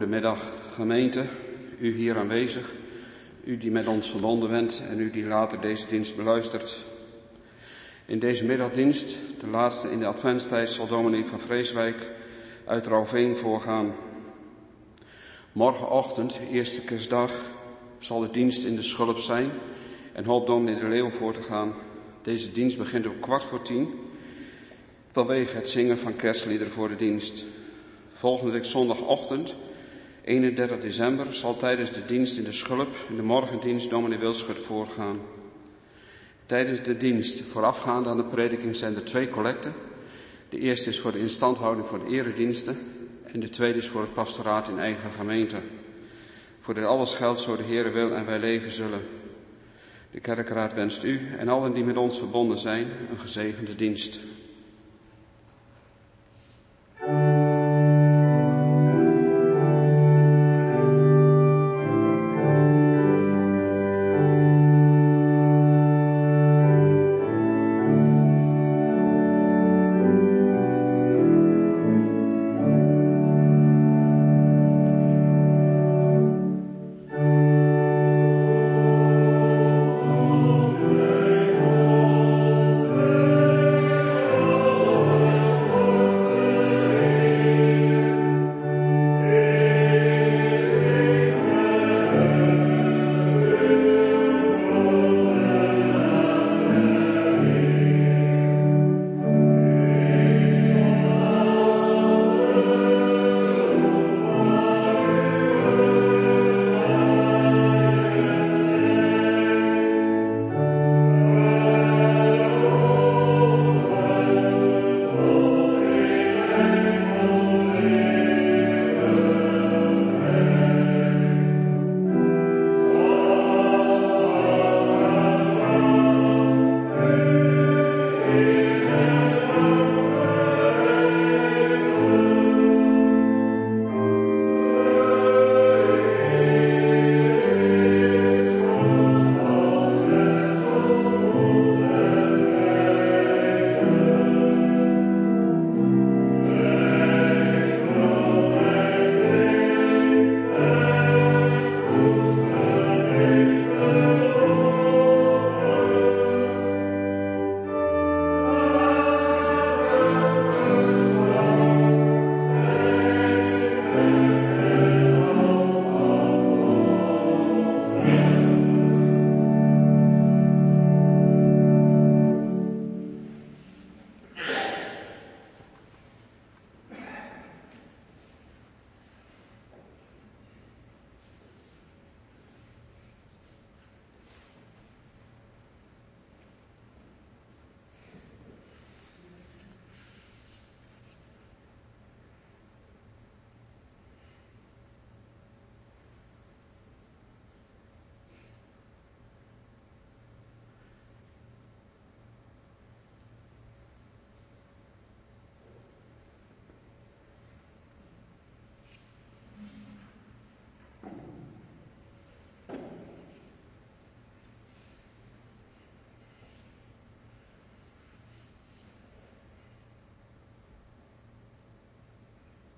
Goedemiddag gemeente, u hier aanwezig, u die met ons verbonden bent en u die later deze dienst beluistert. In deze middagdienst, de laatste in de adventstijd, zal dominee van Vreeswijk uit Rauveen voorgaan. Morgenochtend, eerste kerstdag, zal de dienst in de schulp zijn en hoopt dominee de Leeuw voor te gaan. Deze dienst begint om kwart voor tien vanwege het zingen van kerstliederen voor de dienst. Volgende week zondagochtend 31 december zal tijdens de dienst in de schulp in de morgendienst dominee Wilschut voorgaan. Tijdens de dienst voorafgaand aan de prediking zijn er twee collecten. De eerste is voor de instandhouding voor de erediensten en de tweede is voor het pastoraat in eigen gemeente. Voor dit alles geldt zo de Heere wil en wij leven zullen. De kerkraad wenst u en allen die met ons verbonden zijn een gezegende dienst.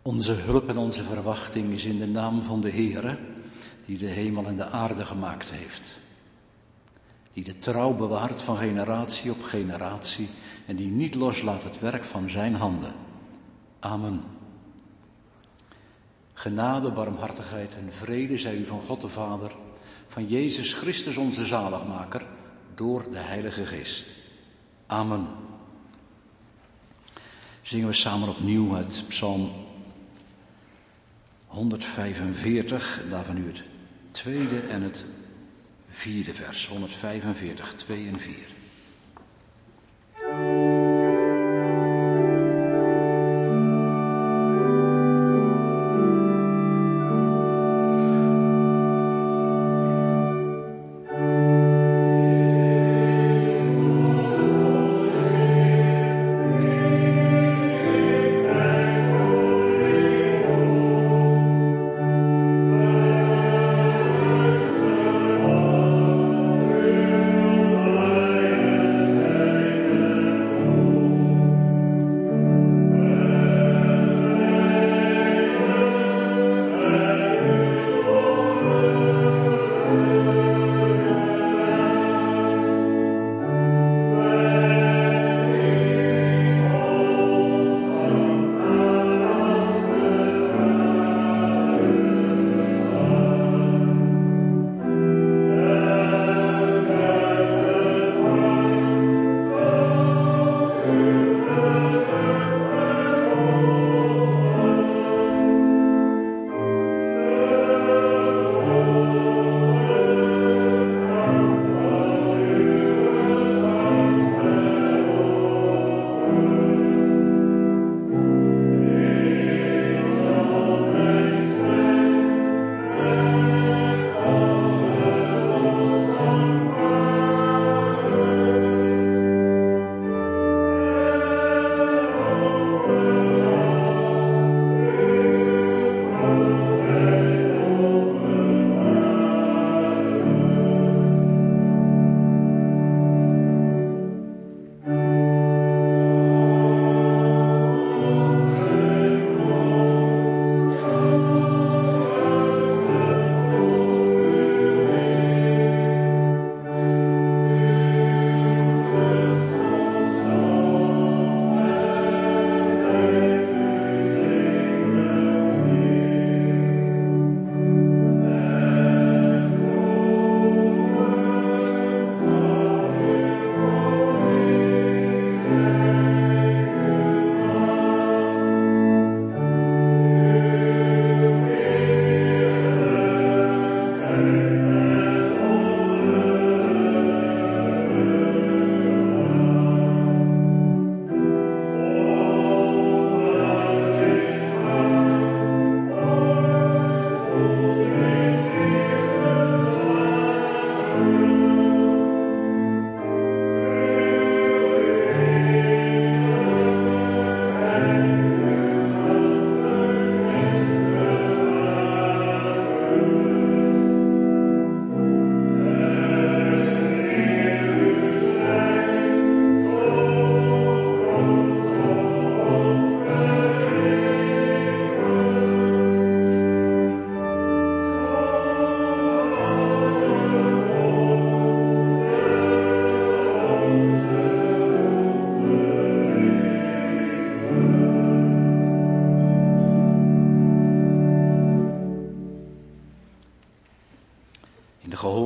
Onze hulp en onze verwachting is in de naam van de Heere, die de hemel en de aarde gemaakt heeft. Die de trouw bewaart van generatie op generatie en die niet loslaat het werk van zijn handen. Amen. Genade, barmhartigheid en vrede zij u van God de Vader, van Jezus Christus onze zaligmaker, door de Heilige Geest. Amen. Zingen we samen opnieuw het Psalm 145, daarvan nu het tweede en het vierde vers. 145, 2 en 4.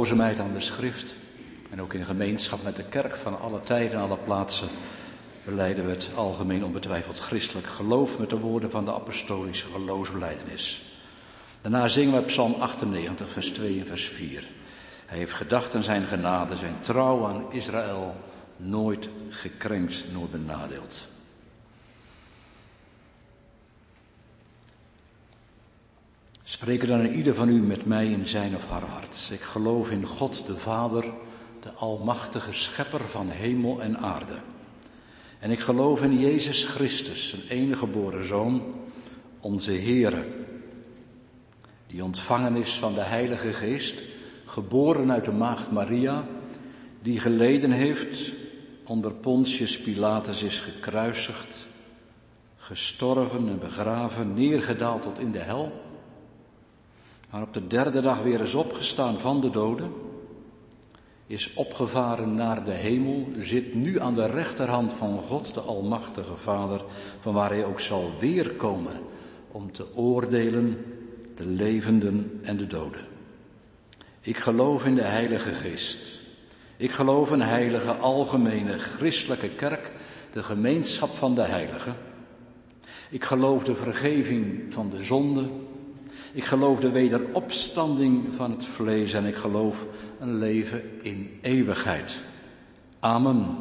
Gehoorzaamheid aan de schrift en ook in gemeenschap met de kerk van alle tijden en alle plaatsen beleiden we het algemeen onbetwijfeld christelijk geloof met de woorden van de apostolische geloofsbeleidenis. Daarna zingen we Psalm 98, vers 2 en vers 4. Hij heeft gedacht aan zijn genade, zijn trouw aan Israël, nooit gekrenkt, nooit benadeeld. Spreek dan in ieder van u met mij in zijn of haar hart. Ik geloof in God de Vader, de Almachtige Schepper van hemel en aarde. En ik geloof in Jezus Christus, zijn enige geboren Zoon, onze Heere, die ontvangen is van de Heilige Geest, geboren uit de Maagd Maria, die geleden heeft, onder Pontius Pilatus is gekruisigd, gestorven en begraven, neergedaald tot in de hel, maar op de derde dag weer is opgestaan van de doden, is opgevaren naar de hemel, zit nu aan de rechterhand van God, de Almachtige Vader, van waar hij ook zal weerkomen om te oordelen de levenden en de doden. Ik geloof in de Heilige Geest. Ik geloof in een heilige algemene christelijke kerk, de gemeenschap van de heiligen. Ik geloof de vergeving van de zonde. Ik geloof de wederopstanding van het vlees en ik geloof een leven in eeuwigheid. Amen.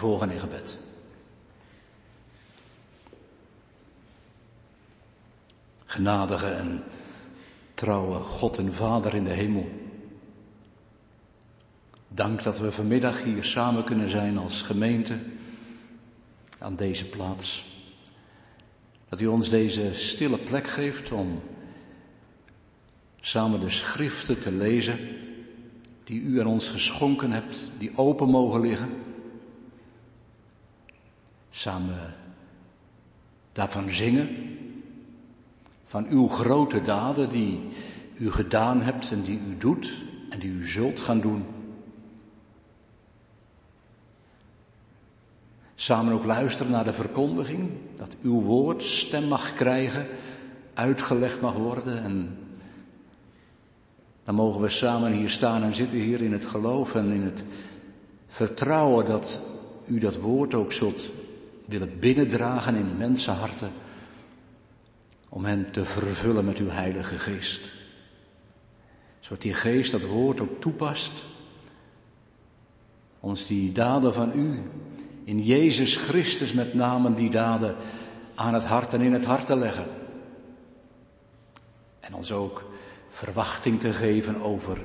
Volgen in gebed. Genadige en trouwe God en Vader in de hemel. Dank dat we vanmiddag hier samen kunnen zijn als gemeente aan deze plaats. Dat u ons deze stille plek geeft om samen de schriften te lezen die u aan ons geschonken hebt, die open mogen liggen samen daarvan zingen, van uw grote daden die u gedaan hebt en die u doet en die u zult gaan doen. Samen ook luisteren naar de verkondiging, dat uw woord stem mag krijgen, uitgelegd mag worden en dan mogen we samen hier staan en zitten hier in het geloof en in het vertrouwen dat u dat woord ook zult willen binnendragen in mensenharten om hen te vervullen met uw heilige geest. Zodat die geest dat woord ook toepast, ons die daden van u, in Jezus Christus met name die daden aan het hart en in het hart te leggen. En ons ook verwachting te geven over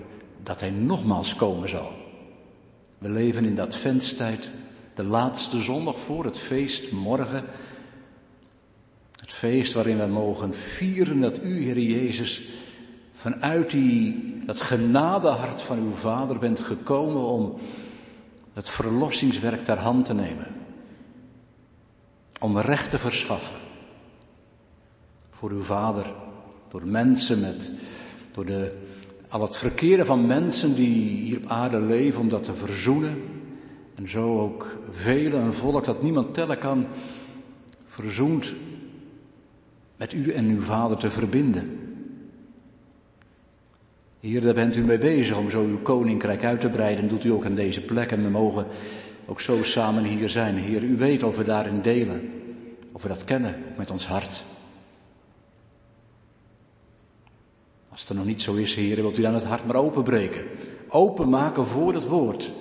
dat Hij nogmaals komen zal. We leven in dat venstijd, de laatste zondag voor het feest morgen. Het feest waarin we mogen vieren dat U, Heer Jezus, vanuit die, dat genadehart van uw Vader bent gekomen om het verlossingswerk ter hand te nemen. Om recht te verschaffen. Voor uw Vader, door mensen met, door de, al het verkeerde van mensen die hier op aarde leven, om dat te verzoenen. En zo ook velen, een volk dat niemand tellen kan, verzoend met u en uw Vader te verbinden. Hier, daar bent u mee bezig om zo uw koninkrijk uit te breiden. Doet u ook aan deze plek en we mogen ook zo samen hier zijn. Heer, u weet of we daarin delen. Of we dat kennen, ook met ons hart. Als het er nog niet zo is, Heer, wilt u dan het hart maar openbreken. Openmaken voor het woord.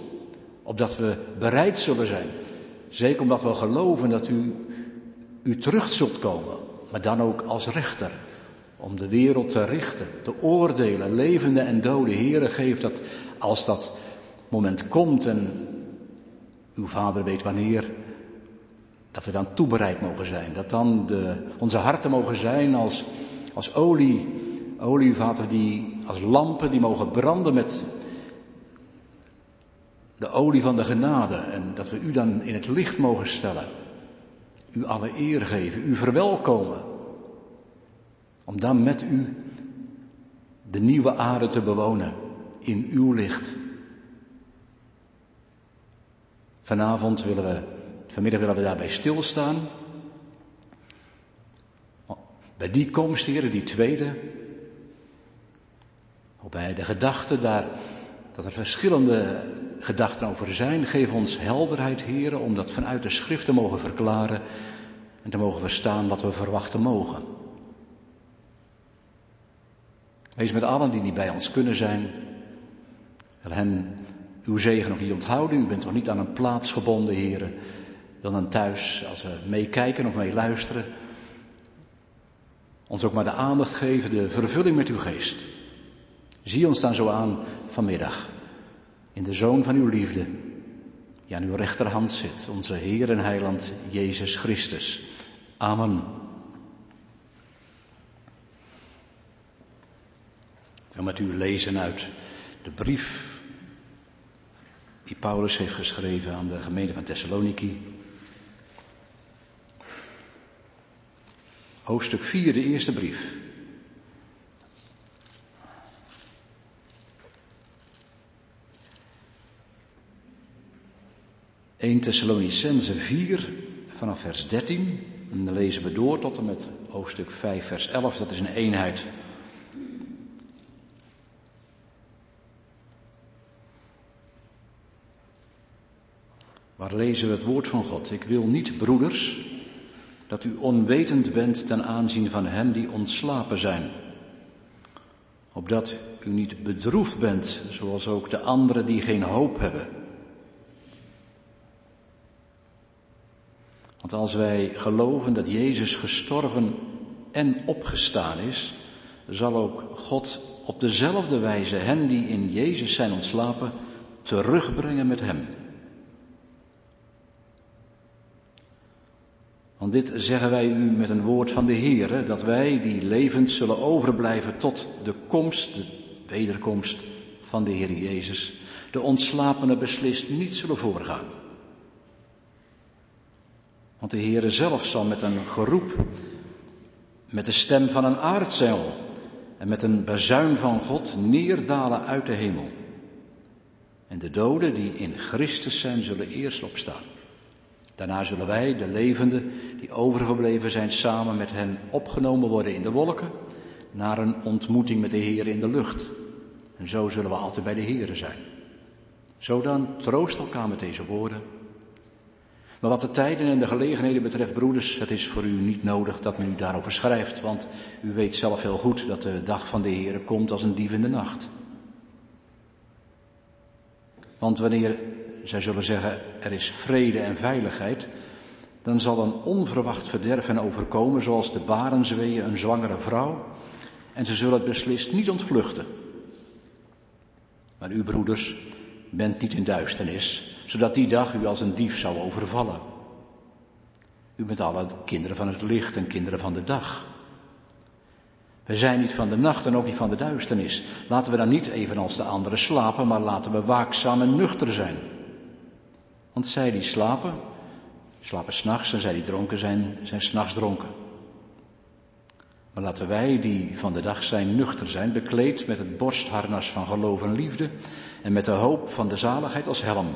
Opdat we bereid zullen zijn. Zeker omdat we geloven dat u, u terug zult komen. Maar dan ook als rechter om de wereld te richten, te oordelen, levende en dode. Heere, geef dat als dat moment komt en uw vader weet wanneer, dat we dan toebereid mogen zijn. Dat dan de, onze harten mogen zijn als, als olie, olievaten die als lampen die mogen branden met de olie van de genade. En dat we u dan in het licht mogen stellen. U alle eer geven, u verwelkomen. Om dan met u de nieuwe aarde te bewonen in uw licht. Vanavond willen we, vanmiddag willen we daarbij stilstaan. Bij die komst, heren, die tweede. Bij de gedachten daar, dat er verschillende gedachten over zijn. Geef ons helderheid, heren, om dat vanuit de schrift te mogen verklaren. En te mogen verstaan wat we verwachten mogen. Wees met allen die niet bij ons kunnen zijn. Wil hen uw zegen nog niet onthouden. U bent nog niet aan een plaats gebonden, heren. Wil dan thuis, als we meekijken of meeluisteren, ons ook maar de aandacht geven, de vervulling met uw geest. Zie ons dan zo aan vanmiddag. In de zoon van uw liefde, die aan uw rechterhand zit, onze Heer en Heiland Jezus Christus. Amen. Ik wil met u lezen uit de brief die Paulus heeft geschreven aan de gemeente van Thessaloniki. Hoofdstuk 4, de eerste brief. Eén Thessalonicense 4 vanaf vers 13. En dan lezen we door tot en met hoofdstuk 5 vers 11. Dat is een eenheid. Waar lezen we het woord van God? Ik wil niet, broeders, dat u onwetend bent ten aanzien van hen die ontslapen zijn. Opdat u niet bedroefd bent, zoals ook de anderen die geen hoop hebben. Want als wij geloven dat Jezus gestorven en opgestaan is, zal ook God op dezelfde wijze hen die in Jezus zijn ontslapen terugbrengen met hem. Want dit zeggen wij u met een woord van de Heere, dat wij die levend zullen overblijven tot de komst, de wederkomst van de Heer Jezus, de ontslapene beslist niet zullen voorgaan. Want de Heere zelf zal met een geroep, met de stem van een aartsengel en met een bazuin van God neerdalen uit de hemel. En de doden die in Christus zijn, zullen eerst opstaan. Daarna zullen wij, de levenden, die overgebleven zijn, samen met hen opgenomen worden in de wolken, naar een ontmoeting met de Heer in de lucht. En zo zullen we altijd bij de Heer zijn. Zo dan, troost elkaar met deze woorden. Maar wat de tijden en de gelegenheden betreft, broeders, het is voor u niet nodig dat men u daarover schrijft, want u weet zelf heel goed dat de dag van de Heer komt als een dief in de nacht. Want wanneer zij zullen zeggen er is vrede en veiligheid, dan zal een onverwacht verderf hen overkomen zoals de barenzweeën een zwangere vrouw en ze zullen het beslist niet ontvluchten. Maar u broeders bent niet in duisternis, zodat die dag u als een dief zou overvallen. U bent alle kinderen van het licht en kinderen van de dag. We zijn niet van de nacht en ook niet van de duisternis. Laten we dan niet evenals de anderen slapen, maar laten we waakzaam en nuchter zijn. Want zij die slapen, slapen s'nachts en zij die dronken zijn, zijn s'nachts dronken. Maar laten wij die van de dag zijn nuchter zijn, bekleed met het borstharnas van geloof en liefde en met de hoop van de zaligheid als helm.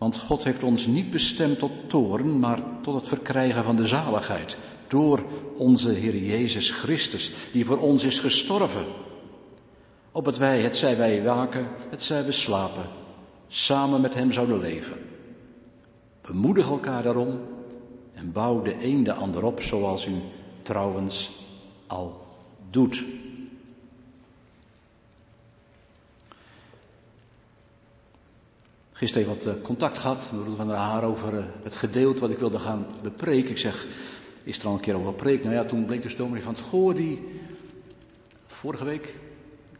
Want God heeft ons niet bestemd tot toren, maar tot het verkrijgen van de zaligheid door onze Heer Jezus Christus, die voor ons is gestorven. Op het wij, het zij wij waken, het zij we slapen, samen met Hem zouden leven. Bemoedig elkaar daarom en bouw de een de ander op zoals u trouwens al doet. Gisteren wat eh, contact gehad met van der Haar over eh, het gedeelte wat ik wilde gaan bepreken. Ik zeg, is er al een keer over preek? Nou ja, toen bleek dus dominee van het Goor die vorige week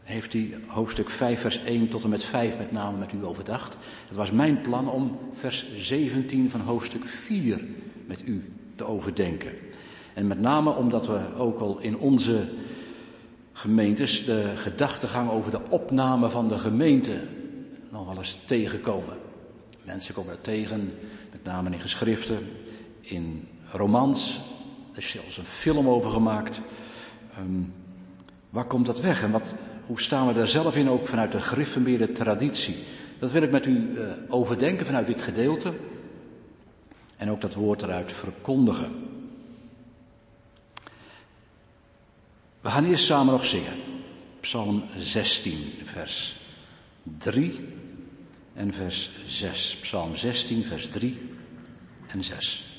heeft hij hoofdstuk 5 vers 1 tot en met 5 met name met u overdacht. Het was mijn plan om vers 17 van hoofdstuk 4 met u te overdenken. En met name omdat we ook al in onze gemeentes de gedachtegang over de opname van de gemeente nog wel eens tegenkomen. Mensen komen er tegen, met name in geschriften, in romans. Er is zelfs een film over gemaakt. Um, waar komt dat weg en wat, hoe staan we daar zelf in, ook vanuit de gereformeerde traditie? Dat wil ik met u uh, overdenken vanuit dit gedeelte. En ook dat woord eruit verkondigen. We gaan eerst samen nog zingen. Psalm 16, vers 3 en vers 6. Psalm 16, vers 3 en 6.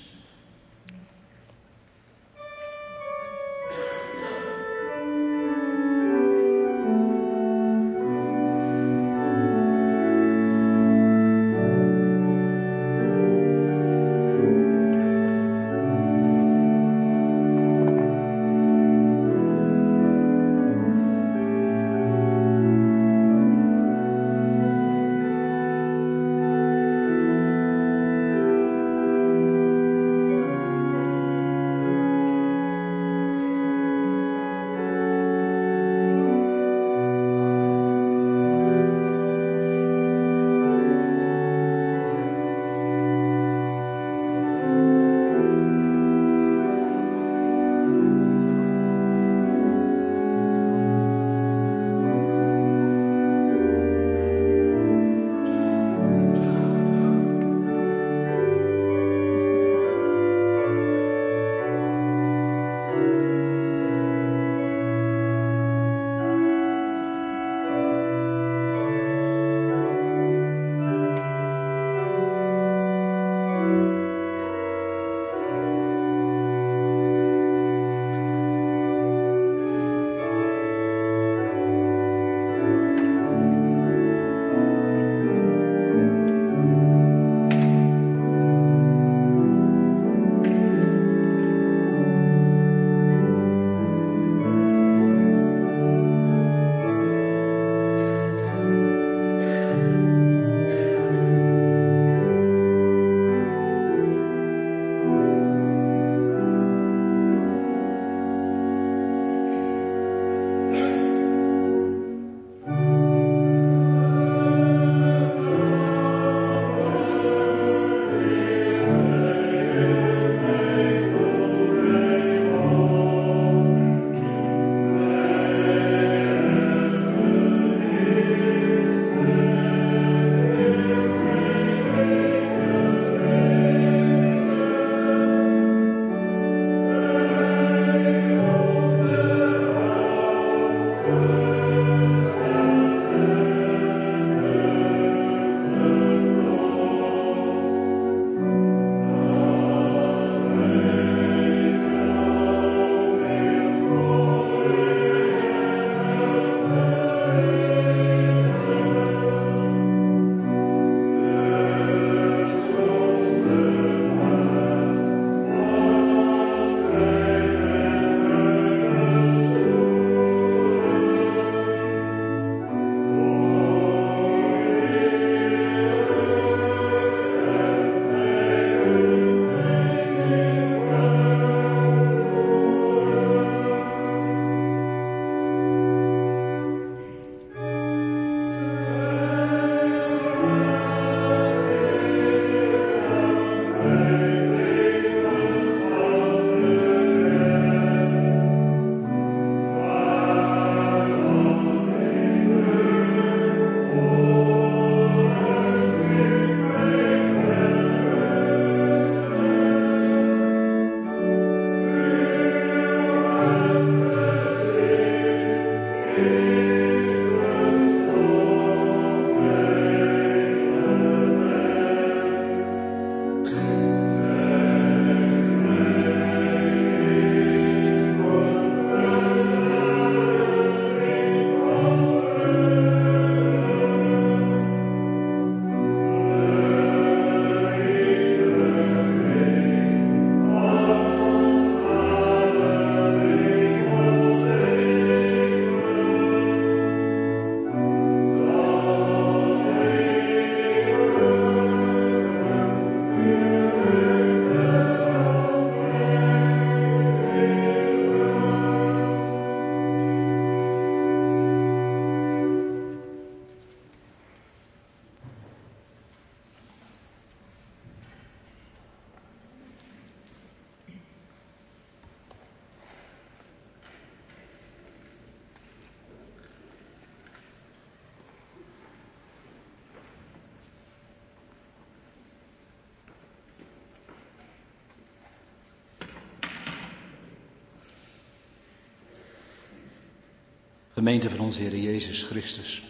Gemeente van onze Heer Jezus Christus.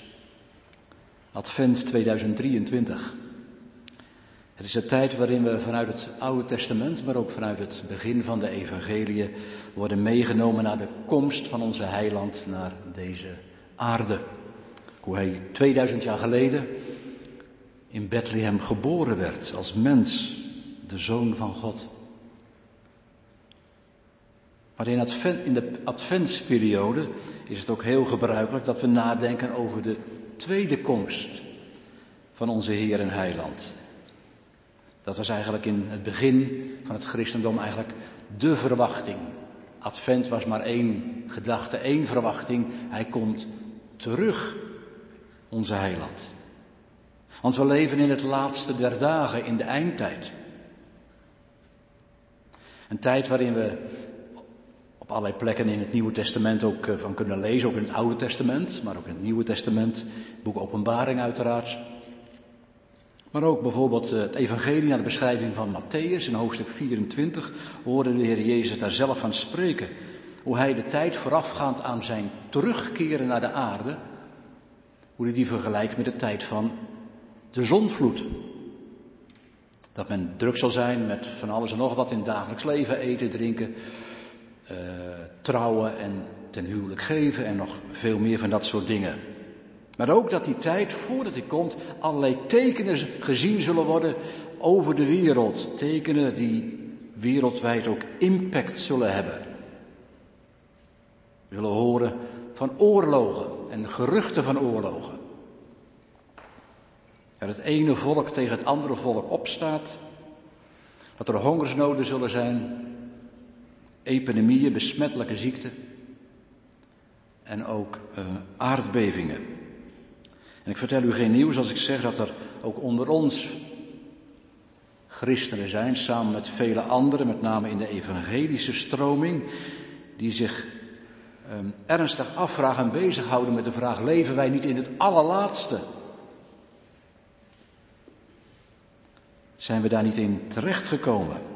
Advent 2023. Het is de tijd waarin we vanuit het Oude Testament, maar ook vanuit het begin van de Evangelie worden meegenomen naar de komst van onze heiland naar deze aarde. Hoe hij 2000 jaar geleden in Bethlehem geboren werd als mens, de zoon van God. Maar in, advent, in de adventsperiode is het ook heel gebruikelijk dat we nadenken over de tweede komst van onze Heer en Heiland. Dat was eigenlijk in het begin van het christendom eigenlijk de verwachting. Advent was maar één gedachte, één verwachting. Hij komt terug, onze Heiland. Want we leven in het laatste der dagen, in de eindtijd. Een tijd waarin we op allerlei plekken in het Nieuwe Testament ook eh, van kunnen lezen, ook in het Oude Testament, maar ook in het Nieuwe Testament, het boek Openbaring uiteraard. Maar ook bijvoorbeeld eh, het evangelie naar de beschrijving van Matthäus in hoofdstuk 24 hoorde de Heer Jezus daar zelf van spreken. Hoe hij de tijd voorafgaand aan zijn terugkeren naar de aarde, hoe hij die vergelijkt met de tijd van de zonvloed. Dat men druk zal zijn met van alles en nog wat in het dagelijks leven, eten, drinken, uh, trouwen en ten huwelijk geven en nog veel meer van dat soort dingen. Maar ook dat die tijd, voordat hij komt, allerlei tekenen gezien zullen worden over de wereld. Tekenen die wereldwijd ook impact zullen hebben. We zullen horen van oorlogen en geruchten van oorlogen. Dat het ene volk tegen het andere volk opstaat. Dat er hongersnoden zullen zijn epidemieën, besmettelijke ziekten en ook uh, aardbevingen. En ik vertel u geen nieuws als ik zeg dat er ook onder ons christenen zijn, samen met vele anderen, met name in de evangelische stroming, die zich um, ernstig afvragen en bezighouden met de vraag, leven wij niet in het allerlaatste? Zijn we daar niet in terechtgekomen?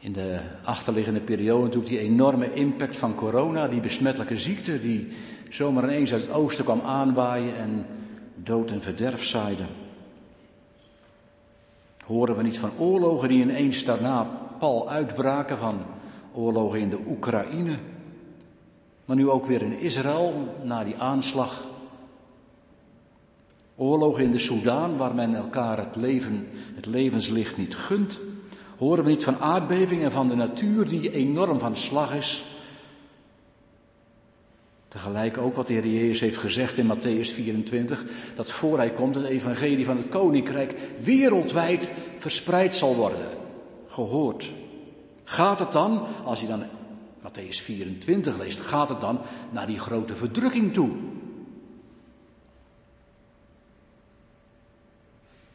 In de achterliggende periode natuurlijk die enorme impact van corona, die besmettelijke ziekte die zomaar ineens uit het oosten kwam aanwaaien en dood en verderf zaaide. Horen we niet van oorlogen die ineens daarna pal uitbraken, van oorlogen in de Oekraïne, maar nu ook weer in Israël na die aanslag. Oorlogen in de Soudaan waar men elkaar het leven, het levenslicht niet gunt. Horen we niet van aardbevingen en van de natuur die enorm van slag is? Tegelijk ook wat de Heer Jezus heeft gezegd in Matthäus 24, dat voor hij komt het evangelie van het koninkrijk wereldwijd verspreid zal worden, gehoord. Gaat het dan, als je dan Matthäus 24 leest, gaat het dan naar die grote verdrukking toe?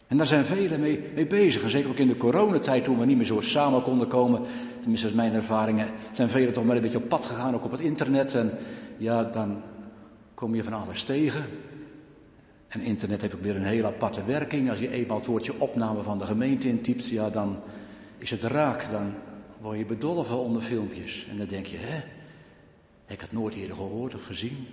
En daar zijn velen mee, mee bezig. En zeker ook in de coronatijd, toen we niet meer zo samen konden komen. Tenminste, is mijn ervaringen. Zijn velen toch maar een beetje op pad gegaan, ook op het internet. En ja, dan kom je van alles tegen. En internet heeft ook weer een hele aparte werking. Als je eenmaal het woordje opname van de gemeente intypt, ja, dan is het raak. Dan word je bedolven onder filmpjes. En dan denk je, hè, ik het nooit eerder gehoord of gezien?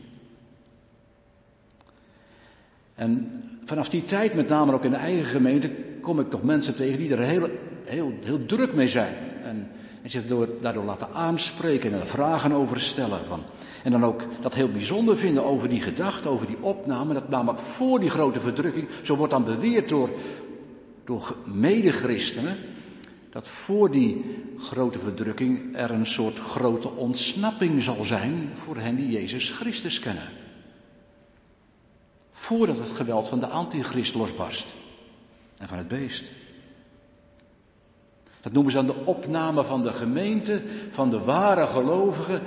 En vanaf die tijd, met name ook in de eigen gemeente, kom ik toch mensen tegen die er heel, heel, heel druk mee zijn. En, en zich daardoor laten aanspreken en er vragen over stellen. Van. En dan ook dat heel bijzonder vinden over die gedachte, over die opname. Dat namelijk voor die grote verdrukking, zo wordt dan beweerd door, door medechristenen, dat voor die grote verdrukking er een soort grote ontsnapping zal zijn voor hen die Jezus Christus kennen voordat het geweld van de antichrist losbarst en van het beest. Dat noemen ze dan de opname van de gemeente, van de ware gelovigen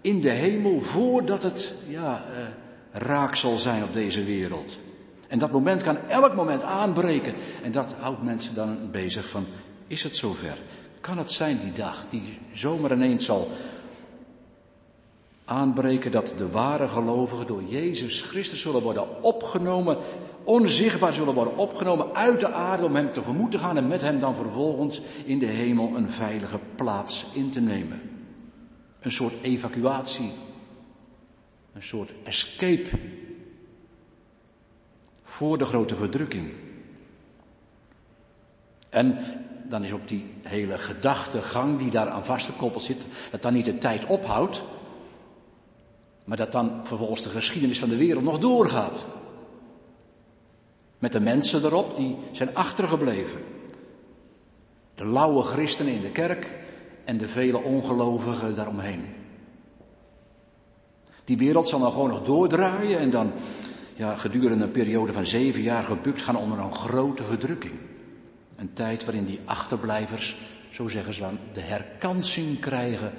in de hemel, voordat het ja, eh, raak zal zijn op deze wereld. En dat moment kan elk moment aanbreken. En dat houdt mensen dan bezig van, is het zover? Kan het zijn die dag, die zomaar ineens zal aanbreken dat de ware gelovigen door Jezus Christus zullen worden opgenomen, onzichtbaar zullen worden opgenomen uit de aarde om Hem tegemoet te gaan en met Hem dan vervolgens in de hemel een veilige plaats in te nemen. Een soort evacuatie. Een soort escape voor de grote verdrukking. En dan is ook die hele gedachtegang die daar aan vastgekoppeld zit, dat dan niet de tijd ophoudt, maar dat dan vervolgens de geschiedenis van de wereld nog doorgaat. Met de mensen erop die zijn achtergebleven. De lauwe christenen in de kerk en de vele ongelovigen daaromheen. Die wereld zal dan gewoon nog doordraaien en dan ja, gedurende een periode van zeven jaar gebukt gaan onder een grote verdrukking. Een tijd waarin die achterblijvers, zo zeggen ze dan, de herkansing krijgen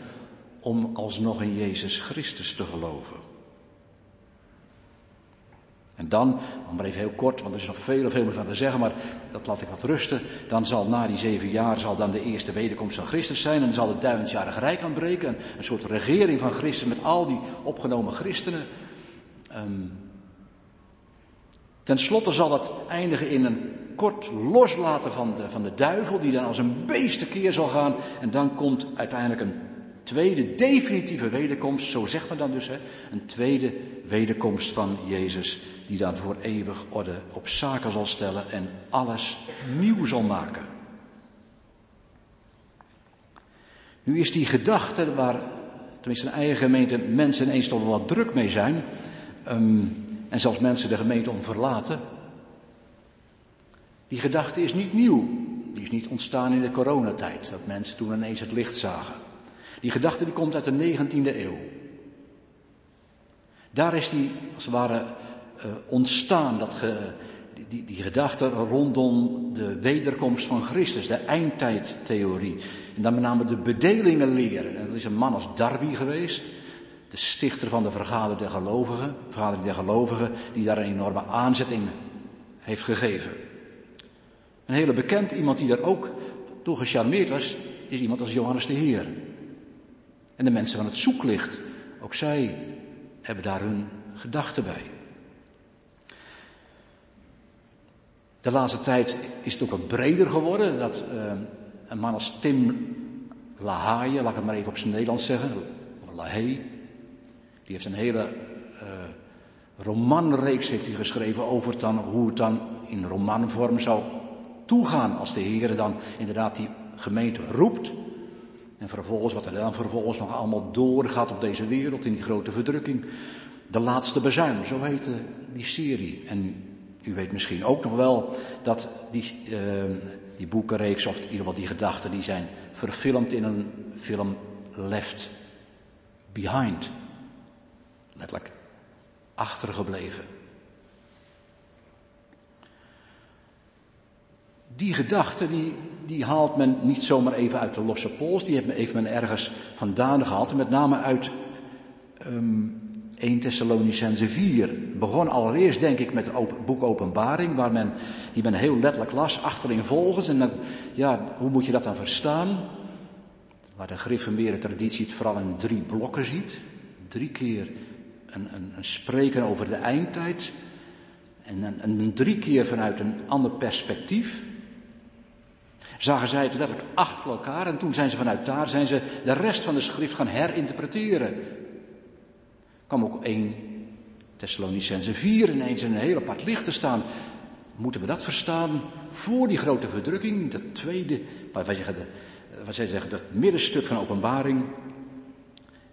om alsnog in Jezus Christus te geloven. En dan, maar even heel kort, want er is nog veel, veel meer van te zeggen, maar dat laat ik wat rusten. Dan zal na die zeven jaar zal dan de eerste wederkomst van Christus zijn. En dan zal het duizendjarige rijk aanbreken. Een, soort regering van Christus met al die opgenomen christenen. Um, ten slotte zal dat eindigen in een kort loslaten van de, van de duivel, die dan als een beest tekeer zal gaan. En dan komt uiteindelijk een tweede definitieve wederkomst, zo zegt men dan dus, hè, een tweede wederkomst van Jezus, die dan voor eeuwig orde op zaken zal stellen en alles nieuw zal maken. Nu is die gedachte waar, tenminste in eigen gemeente, mensen ineens toch wel wat druk mee zijn, um, en zelfs mensen de gemeente om verlaten, die gedachte is niet nieuw. Die is niet ontstaan in de coronatijd, dat mensen toen ineens het licht zagen. Die gedachte die komt uit de 19e eeuw. Daar is die, als het ware, uh, ontstaan, dat ge, die, die, gedachte rondom de wederkomst van Christus, de eindtijdtheorie. En dan met name de bedelingenleer. En dat is een man als Darby geweest, de stichter van de Vergadering der Gelovigen, Vergadering der Gelovigen, die daar een enorme aanzet in heeft gegeven. Een hele bekend iemand die daar ook door gecharmeerd was, is iemand als Johannes de Heer. En de mensen van het zoeklicht, ook zij hebben daar hun gedachten bij. De laatste tijd is het ook wat breder geworden. Dat uh, een man als Tim LaHaye, laat ik het maar even op zijn Nederlands zeggen, LaHaye, die heeft een hele uh, romanreeks heeft hij geschreven over dan, hoe het dan in romanvorm zou toegaan als de Heer dan inderdaad die gemeente roept. En vervolgens, wat er dan vervolgens nog allemaal doorgaat op deze wereld in die grote verdrukking. De laatste bezuin, zo heette die serie. En u weet misschien ook nog wel dat die, uh, die boekenreeks, of in ieder geval die gedachten, die zijn verfilmd in een film Left Behind. Letterlijk achtergebleven. Die gedachte, die, die haalt men niet zomaar even uit de losse pols, die heeft men ergens vandaan gehaald. met name uit um, 1 Thessalonicense 4. Begon allereerst denk ik met het boek Openbaring, waar men, die men heel letterlijk las, volgens. En dan, ja, hoe moet je dat dan verstaan? Waar de gereformeerde traditie het vooral in drie blokken ziet. Drie keer een, een, een spreken over de eindtijd. En een, een drie keer vanuit een ander perspectief zagen zij het letterlijk achter elkaar en toen zijn ze vanuit daar zijn ze de rest van de schrift gaan herinterpreteren. kwam ook 1 Thessalonicense 4 ineens in een heel apart licht te staan. Moeten we dat verstaan voor die grote verdrukking, dat tweede, wat wij zeggen, wat zij zeggen, dat middenstuk van openbaring,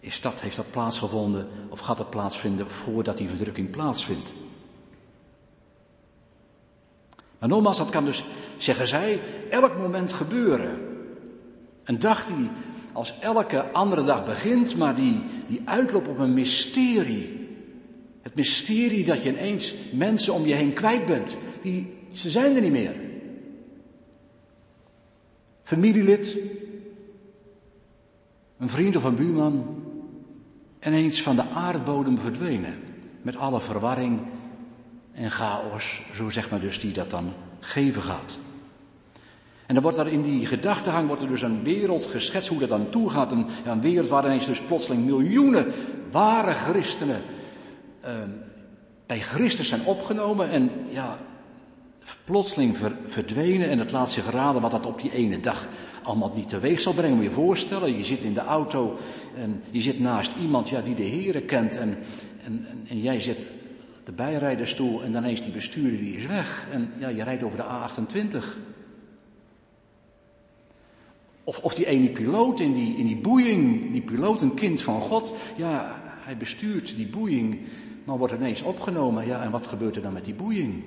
is dat, heeft dat plaatsgevonden of gaat dat plaatsvinden voordat die verdrukking plaatsvindt? Maar nogmaals, dat kan dus, zeggen zij, elk moment gebeuren. Een dag die als elke andere dag begint, maar die, die uitloopt op een mysterie. Het mysterie dat je ineens mensen om je heen kwijt bent. Die, ze zijn er niet meer. Familielid, een vriend of een buurman, ineens van de aardbodem verdwenen. Met alle verwarring en chaos, zo zegt men dus, die dat dan geven gaat. En dan wordt er in die gedachtegang wordt er dus een wereld geschetst hoe dat dan toe gaat. Een, een wereld waar ineens dus plotseling miljoenen ware christenen uh, bij Christus zijn opgenomen en ja, plotseling ver, verdwenen. En het laat zich raden wat dat op die ene dag allemaal niet teweeg zal brengen. Moet je je voorstellen, je zit in de auto en je zit naast iemand ja, die de Here kent. En en, en, jij zit de bijrijderstoel en dan ineens die bestuurder die is weg. En ja, je rijdt over de A28. Of, of die ene piloot in die, in die boeiing, die piloot een kind van God. Ja, hij bestuurt die boeiing, maar wordt ineens opgenomen. Ja, en wat gebeurt er dan met die boeiing?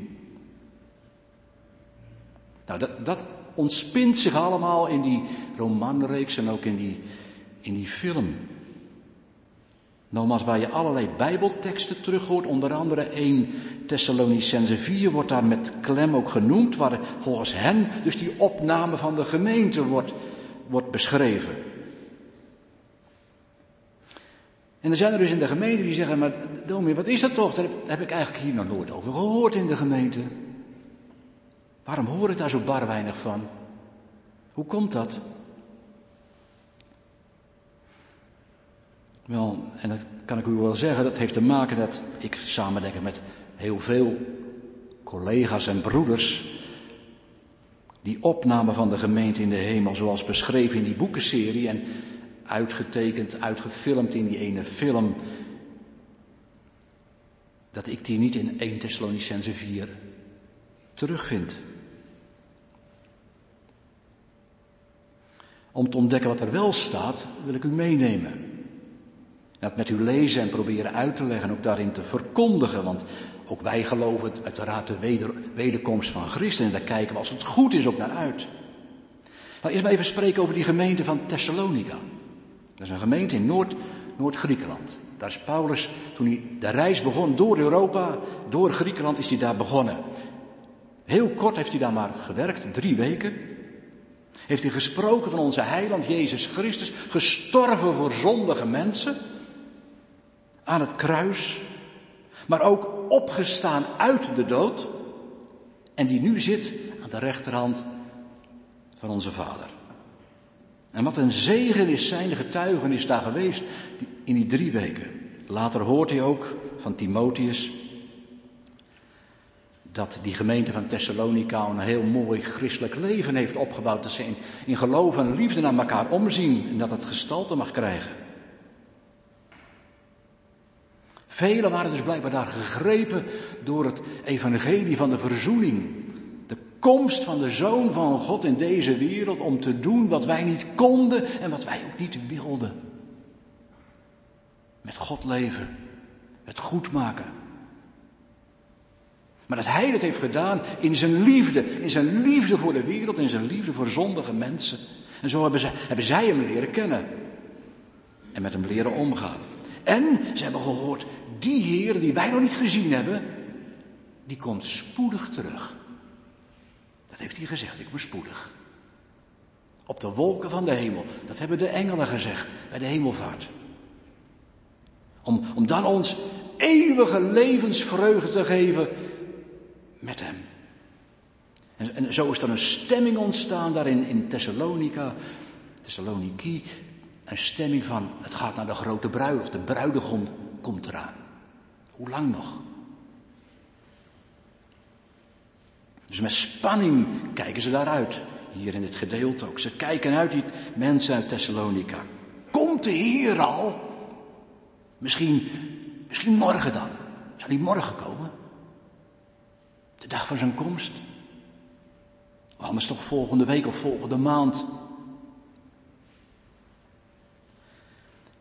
Nou, dat, dat ontspint zich allemaal in die romanreeks en ook in die, in die film. Nogmaals, waar je allerlei bijbelteksten terug hoort, onder andere 1 Thessalonicense 4 wordt daar met klem ook genoemd, waar volgens hen dus die opname van de gemeente wordt, wordt beschreven. En er zijn er dus in de gemeente die zeggen, maar dominee, wat is dat toch? Daar heb ik eigenlijk hier nog nooit over gehoord in de gemeente. Waarom hoor ik daar zo bar weinig van? Hoe komt dat? Wel, en dat kan ik u wel zeggen, dat heeft te maken dat ik samen denk met heel veel collega's en broeders die opname van de gemeente in de hemel, zoals beschreven in die boekenserie en uitgetekend, uitgefilmd in die ene film, dat ik die niet in 1 Thessalonicense 4 terugvind. Om te ontdekken wat er wel staat, wil ik u meenemen. Dat met u lezen en proberen uit te leggen, ook daarin te verkondigen. Want ook wij geloven uiteraard de weder, wederkomst van Christus. En daar kijken we als het goed is ook naar uit. Nou, eerst maar even spreken over die gemeente van Thessalonica. Dat is een gemeente in Noord, Noord-Griekenland. Daar is Paulus, toen hij de reis begon door Europa, door Griekenland, is hij daar begonnen. Heel kort heeft hij daar maar gewerkt, drie weken. Heeft hij gesproken van onze heiland Jezus Christus, gestorven voor zondige mensen aan het kruis, maar ook opgestaan uit de dood en die nu zit aan de rechterhand van onze Vader. En wat een zegen is zijn getuigenis daar geweest in die drie weken. Later hoort hij ook van Timotheus dat die gemeente van Thessalonica een heel mooi christelijk leven heeft opgebouwd. Dat ze in, in geloof en liefde naar elkaar omzien en dat het gestalte mag krijgen. Velen waren dus blijkbaar daar gegrepen door het evangelie van de verzoening. De komst van de Zoon van God in deze wereld om te doen wat wij niet konden en wat wij ook niet wilden. Met God leven, het goed maken. Maar dat Hij dat heeft gedaan in zijn liefde, in zijn liefde voor de wereld, in zijn liefde voor zondige mensen. En zo hebben zij, hebben zij hem leren kennen en met hem leren omgaan. En ze hebben gehoord, die Heer die wij nog niet gezien hebben, die komt spoedig terug. Dat heeft hij gezegd, ik ben spoedig. Op de wolken van de hemel. Dat hebben de engelen gezegd bij de hemelvaart. Om, om dan ons eeuwige levensvreugde te geven met hem. En, en zo is er een stemming ontstaan daar in, in Thessalonica, Thessaloniki. Een stemming van, het gaat naar de grote bruiloft, de bruidegom komt eraan. Hoe lang nog? Dus met spanning kijken ze daaruit. Hier in dit gedeelte ook. Ze kijken uit die mensen uit Thessalonica. Komt de Heer al? Misschien, misschien morgen dan. Zal hij morgen komen? De dag van zijn komst? Of anders toch volgende week of volgende maand?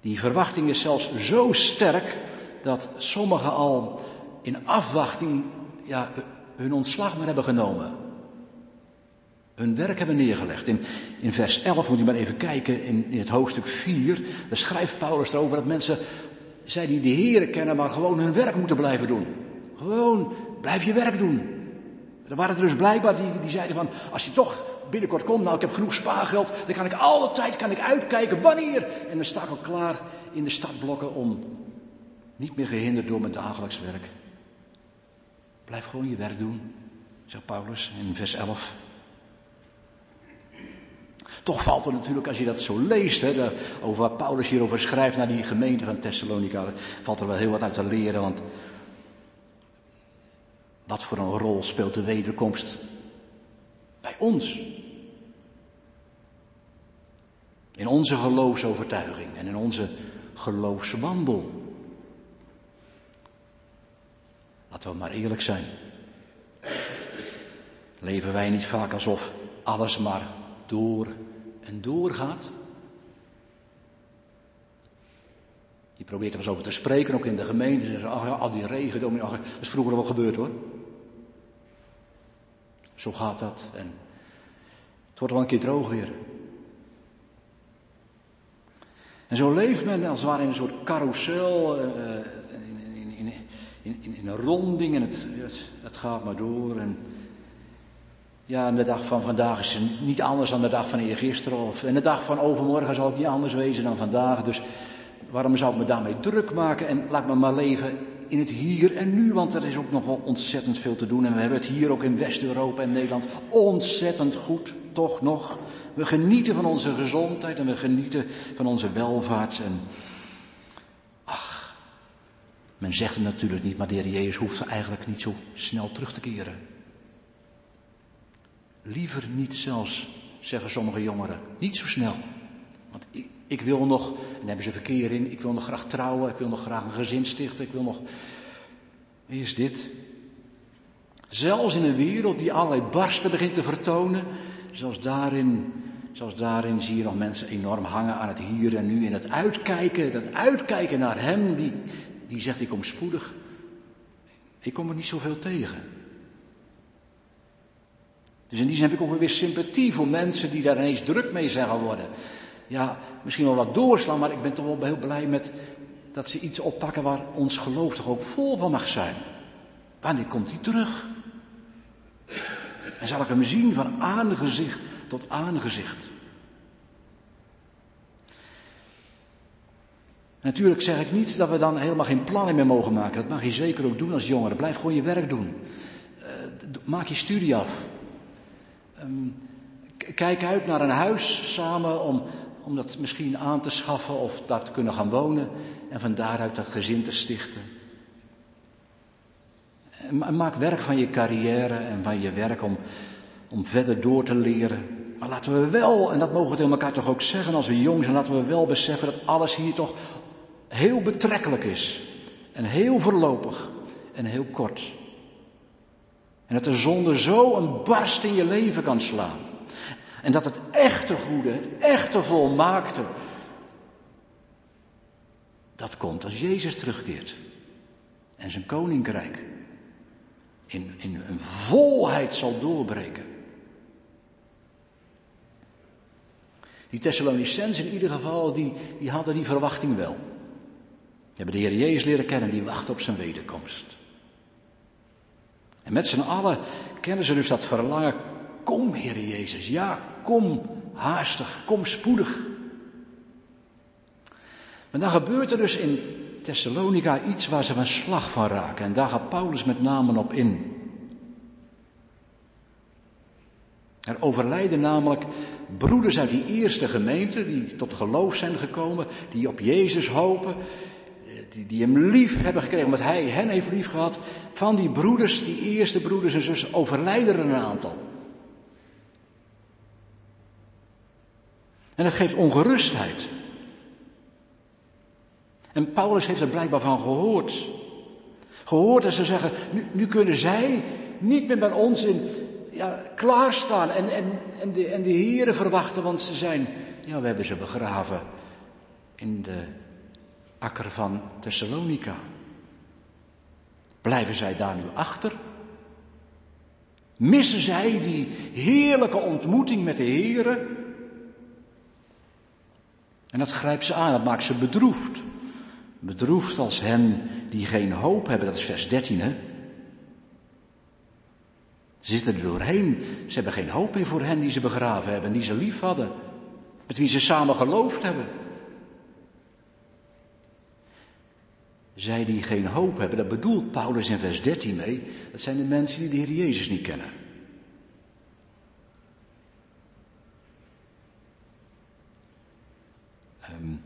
Die verwachting is zelfs zo sterk dat sommigen al in afwachting ja, hun ontslag maar hebben genomen. Hun werk hebben neergelegd. In, in vers 11 moet je maar even kijken, in, in het hoofdstuk 4, daar schrijft Paulus erover dat mensen, zij die de Heeren kennen, maar gewoon hun werk moeten blijven doen. Gewoon, blijf je werk doen. Er waren er dus blijkbaar die, die zeiden van, als je toch binnenkort komt, nou ik heb genoeg spaargeld, dan kan ik alle tijd kan ik uitkijken wanneer. En dan sta ik al klaar in de stadblokken om niet meer gehinderd door mijn dagelijks werk. Blijf gewoon je werk doen, zegt Paulus in vers 11. Toch valt er natuurlijk, als je dat zo leest, hè, over wat Paulus hierover schrijft naar die gemeente van Thessalonica, valt er wel heel wat uit te leren. Want wat voor een rol speelt de wederkomst bij ons? In onze geloofsovertuiging en in onze geloofswandel. Laten we maar eerlijk zijn. Leven wij niet vaak alsof alles maar door en door gaat? Je probeert er eens over te spreken, ook in de gemeente. Ach ja, al die regen, dat is vroeger wel gebeurd hoor. Zo gaat dat. En het wordt wel een keer droog weer. En zo leeft men als het ware in een soort carousel, uh, in, in, in, in, een ronding en het, het gaat maar door. En ja, de dag van vandaag is niet anders dan de dag van eergisteren. Of, en de dag van overmorgen zal het niet anders wezen dan vandaag. Dus waarom zou ik me daarmee druk maken? En laat me maar leven in het hier en nu, want er is ook nog wel ontzettend veel te doen. En we hebben het hier ook in West-Europa en Nederland ontzettend goed, toch nog. We genieten van onze gezondheid en we genieten van onze welvaart. En men zegt het natuurlijk niet, maar de Heer Jezus hoeft eigenlijk niet zo snel terug te keren. Liever niet zelfs, zeggen sommige jongeren. Niet zo snel. Want ik, ik wil nog, en hebben ze verkeer in, ik wil nog graag trouwen, ik wil nog graag een gezin stichten, ik wil nog. Is dit? Zelfs in een wereld die allerlei barsten begint te vertonen, zelfs daarin, zelfs daarin zie je nog mensen enorm hangen aan het hier en nu, in het uitkijken, dat uitkijken naar Hem die, die zegt ik kom spoedig. Ik kom er niet zoveel tegen. Dus in die zin heb ik ook weer sympathie voor mensen die daar ineens druk mee zijn geworden. Ja, misschien wel wat doorslaan, maar ik ben toch wel heel blij met dat ze iets oppakken waar ons geloof toch ook vol van mag zijn. Wanneer komt hij terug? En zal ik hem zien van aangezicht tot aangezicht. Natuurlijk zeg ik niet dat we dan helemaal geen plannen meer mogen maken. Dat mag je zeker ook doen als jongere. Blijf gewoon je werk doen. Uh, maak je studie af. Um, kijk uit naar een huis samen om, om dat misschien aan te schaffen of daar te kunnen gaan wonen en van daaruit dat gezin te stichten. En maak werk van je carrière en van je werk om, om verder door te leren. Maar laten we wel, en dat mogen we tegen elkaar toch ook zeggen als we jong zijn, laten we wel beseffen dat alles hier toch heel betrekkelijk is. En heel voorlopig en heel kort. En dat de zonde zo een barst in je leven kan slaan. En dat het echte goede, het echte volmaakte, dat komt als Jezus terugkeert. En zijn koninkrijk in, in een volheid zal doorbreken. Die Thessalonicenzen in ieder geval, die, die hadden die verwachting wel. Hebben de Heer Jezus leren kennen, die wacht op zijn wederkomst. En met z'n allen kennen ze dus dat verlangen. Kom, Heer Jezus, ja, kom haastig, kom spoedig. Maar dan gebeurt er dus in Thessalonica iets waar ze van slag van raken. En daar gaat Paulus met name op in. Er overlijden namelijk broeders uit die eerste gemeente, die tot geloof zijn gekomen, die op Jezus hopen, die, hem lief hebben gekregen, omdat hij hen heeft lief gehad. Van die broeders, die eerste broeders en zussen, overlijden er een aantal. En dat geeft ongerustheid. En Paulus heeft er blijkbaar van gehoord. Gehoord dat ze zeggen, nu, nu kunnen zij niet meer bij ons in, ja, klaarstaan en, en, en, de, en de heren verwachten, want ze zijn, ja, we hebben ze begraven in de akker van Thessalonica. Blijven zij daar nu achter? Missen zij die heerlijke ontmoeting met de heren? En dat grijpt ze aan, dat maakt ze bedroefd. Bedroefd als hen die geen hoop hebben, dat is vers 13 hè. Ze zitten er doorheen, ze hebben geen hoop meer voor hen die ze begraven hebben, die ze lief hadden. Met wie ze samen geloofd hebben. Zij die geen hoop hebben, dat bedoelt Paulus in vers 13 mee, dat zijn de mensen die de Heer Jezus niet kennen. Um,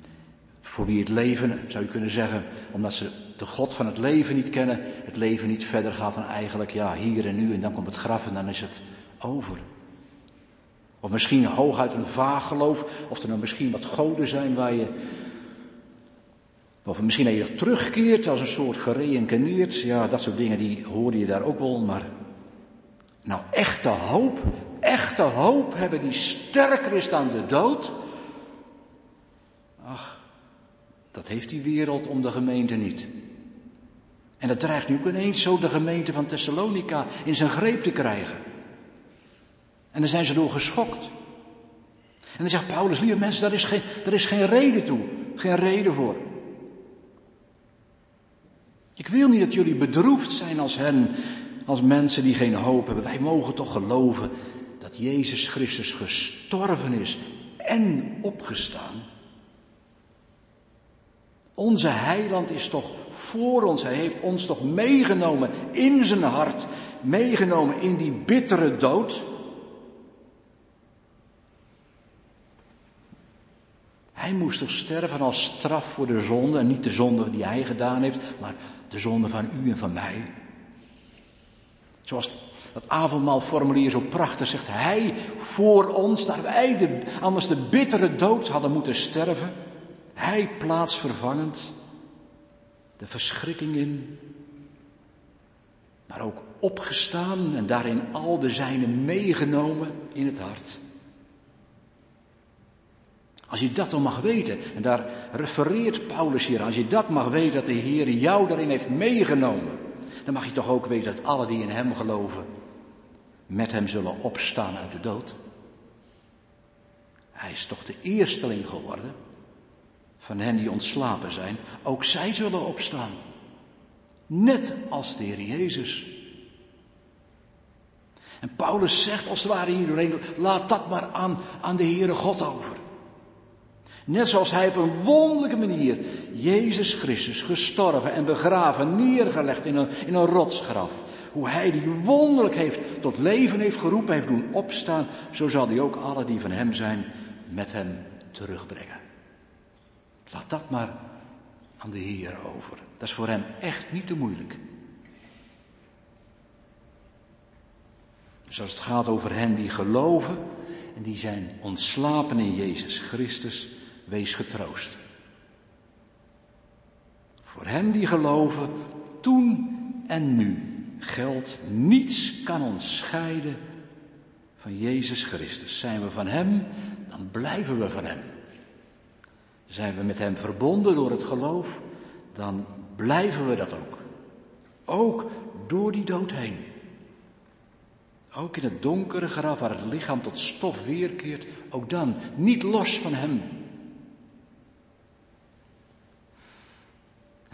voor wie het leven, zou je kunnen zeggen, omdat ze de God van het leven niet kennen, het leven niet verder gaat dan eigenlijk, ja, hier en nu, en dan komt het graf en dan is het over. Of misschien hooguit een vaag geloof, of er nou misschien wat goden zijn waar je Of misschien dat je terugkeert als een soort gereïncarneerd. Ja, dat soort dingen die hoorde je daar ook wel. Maar nou, echte hoop, echte hoop hebben die sterker is dan de dood. Ach, dat heeft die wereld om de gemeente niet. En dat dreigt nu ook ineens zo de gemeente van Thessalonica in zijn greep te krijgen. En daar zijn ze door geschokt. En dan zegt Paulus, lieve mensen, daar is geen, daar is geen reden toe. Geen reden voor. Ik wil niet dat jullie bedroefd zijn als hen, als mensen die geen hoop hebben. Wij mogen toch geloven dat Jezus Christus gestorven is en opgestaan. Onze heiland is toch voor ons. Hij heeft ons toch meegenomen in zijn hart. Meegenomen in die bittere dood. Hij moest toch sterven als straf voor de zonde. En niet de zonde die hij gedaan heeft, maar de zonde van u en van mij. Zoals dat avondmaalformulier zo prachtig zegt. Hij voor ons, daar wij de, anders de bittere dood hadden moeten sterven. Hij plaatsvervangend. De verschrikking in. Maar ook opgestaan en daarin al de zijnen meegenomen in het hart. Als je dat dan mag weten, en daar refereert Paulus hier, als je dat mag weten dat de Heer jou daarin heeft meegenomen, dan mag je toch ook weten dat alle die in Hem geloven, met Hem zullen opstaan uit de dood. Hij is toch de eersteling geworden van hen die ontslapen zijn. Ook zij zullen opstaan. Net als de Heer Jezus. En Paulus zegt als het ware iedereen, laat dat maar aan, aan de Heere God over. Net zoals hij op een wonderlijke manier Jezus Christus gestorven en begraven, neergelegd in een, in een rotsgraf. Hoe hij die wonderlijk heeft tot leven heeft geroepen, heeft doen opstaan, zo zal hij ook alle die van hem zijn met hem terugbrengen. Laat dat maar aan de Heer over. Dat is voor hem echt niet te moeilijk. Dus als het gaat over hen die geloven en die zijn ontslapen in Jezus Christus, wees getroost. Voor hen die geloven, toen en nu geldt, niets kan ons scheiden van Jezus Christus. Zijn we van Hem, dan blijven we van Hem. Zijn we met Hem verbonden door het geloof, dan blijven we dat ook. Ook door die dood heen. Ook in het donkere graf waar het lichaam tot stof weerkeert, ook dan niet los van Hem.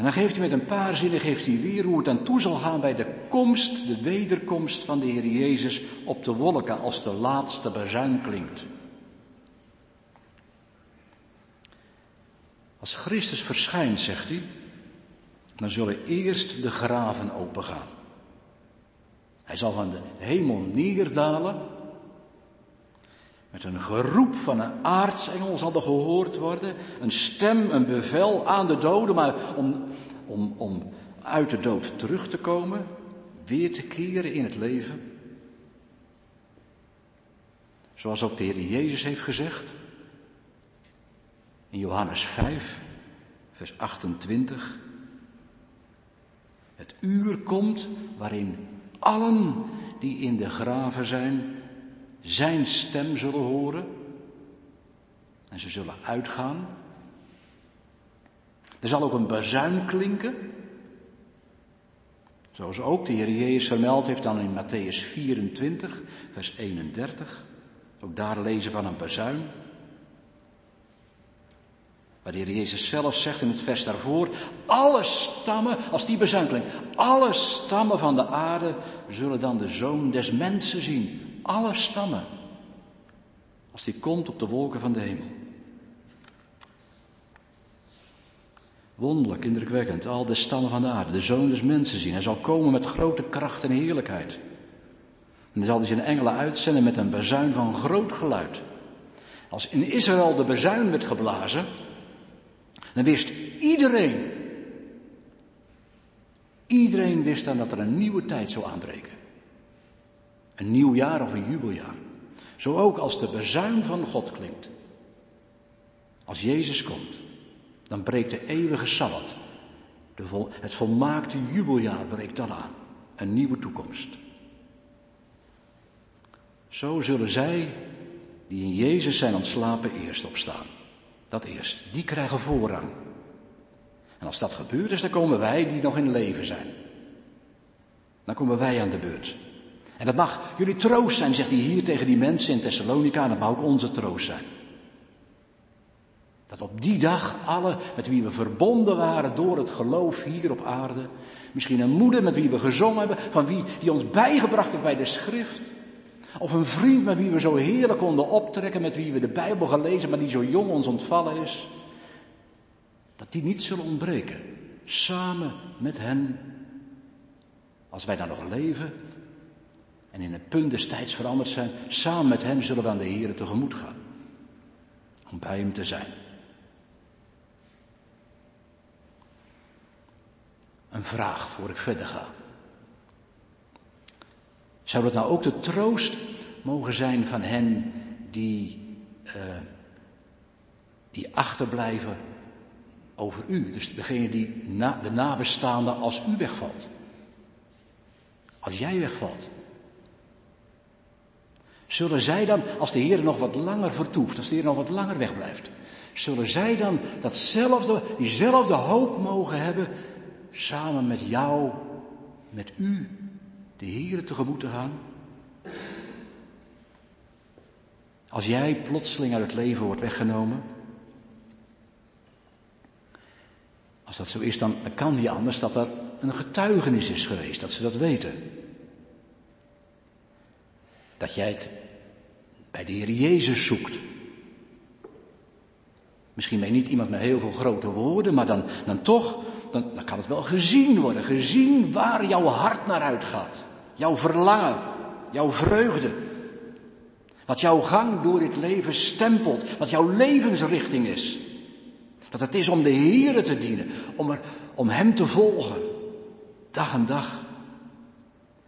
En dan geeft hij met een paar zinnen geeft hij weer hoe het aan toe zal gaan bij de komst, de wederkomst van de Heer Jezus op de wolken als de laatste bazuin klinkt. Als Christus verschijnt, zegt hij, dan zullen eerst de graven opengaan. Hij zal van de hemel neerdalen. Met een geroep van een aartsengel zal er gehoord worden. Een stem, een bevel aan de doden, maar om, om, om uit de dood terug te komen. Weer te keren in het leven. Zoals ook de Heer Jezus heeft gezegd. In Johannes 5, vers 28. Het uur komt waarin allen die in de graven zijn, zijn stem zullen horen. En ze zullen uitgaan. Er zal ook een bazuin klinken. Zoals ook de Heer Jezus vermeld heeft dan in Matthäus 24, vers 31. Ook daar lezen van een bazuin. Waar de Heer Jezus zelf zegt in het vers daarvoor, alle stammen, als die bezuin klinkt, alle stammen van de aarde zullen dan de zoon des mensen zien. Alle stammen. Als die komt op de wolken van de hemel. Wonderlijk, indrukwekkend, al de stammen van de aarde, de zoon des mensen zien. Hij zal komen met grote kracht en heerlijkheid. En dan zal hij zijn engelen uitzenden met een bezuin van groot geluid. Als in Israël de bezuin werd geblazen, dan wist iedereen, iedereen wist dan dat er een nieuwe tijd zou aanbreken. Een nieuw jaar of een jubeljaar. Zo ook als de bezuin van God klinkt. Als Jezus komt, Dan breekt de eeuwige Sabbat. De het volmaakte jubeljaar breekt dan aan. Een nieuwe toekomst. Zo zullen zij die in Jezus zijn ontslapen eerst opstaan. Dat eerst. Die krijgen voorrang. En als dat gebeurd is, dan komen wij die nog in leven zijn. Dan komen wij aan de beurt. En dat mag jullie troost zijn, zegt hij hier tegen die mensen in Thessalonica, en dat mag ook onze troost zijn. Dat op die dag alle met wie we verbonden waren door het geloof hier op aarde, misschien een moeder met wie we gezongen hebben, van wie die ons bijgebracht heeft bij de schrift, of een vriend met wie we zo heerlijk konden optrekken, met wie we de Bijbel gelezen, maar die zo jong ons ontvallen is, dat die niet zullen ontbreken. Samen met hen, als wij dan nog leven en in het punt des tijds veranderd zijn, samen met hen zullen we aan de Heer tegemoet gaan. Om bij hem te zijn. Een vraag voor ik verder ga. Zou dat nou ook de troost mogen zijn van hen die, uh, die achterblijven over u? Dus degene die na, de nabestaanden als u wegvalt. Als jij wegvalt. Zullen zij dan, als de Heer nog wat langer vertoeft, als de Heer nog wat langer wegblijft, zullen zij dan datzelfde, diezelfde hoop mogen hebben, samen met jou, met u, de Heer tegemoet te gaan? Als jij plotseling uit het leven wordt weggenomen, als dat zo is, dan, kan niet anders dat er een getuigenis is geweest, dat ze dat weten. Dat jij het bij de Heer Jezus zoekt. Misschien ben je niet iemand met heel veel grote woorden, maar dan, dan toch, dan, dan kan het wel gezien worden. Gezien waar jouw hart naar uitgaat. Jouw verlangen, jouw vreugde. Wat jouw gang door dit leven stempelt, wat jouw levensrichting is. Dat het is om de Here te dienen, om, er, om Hem te volgen, dag en dag.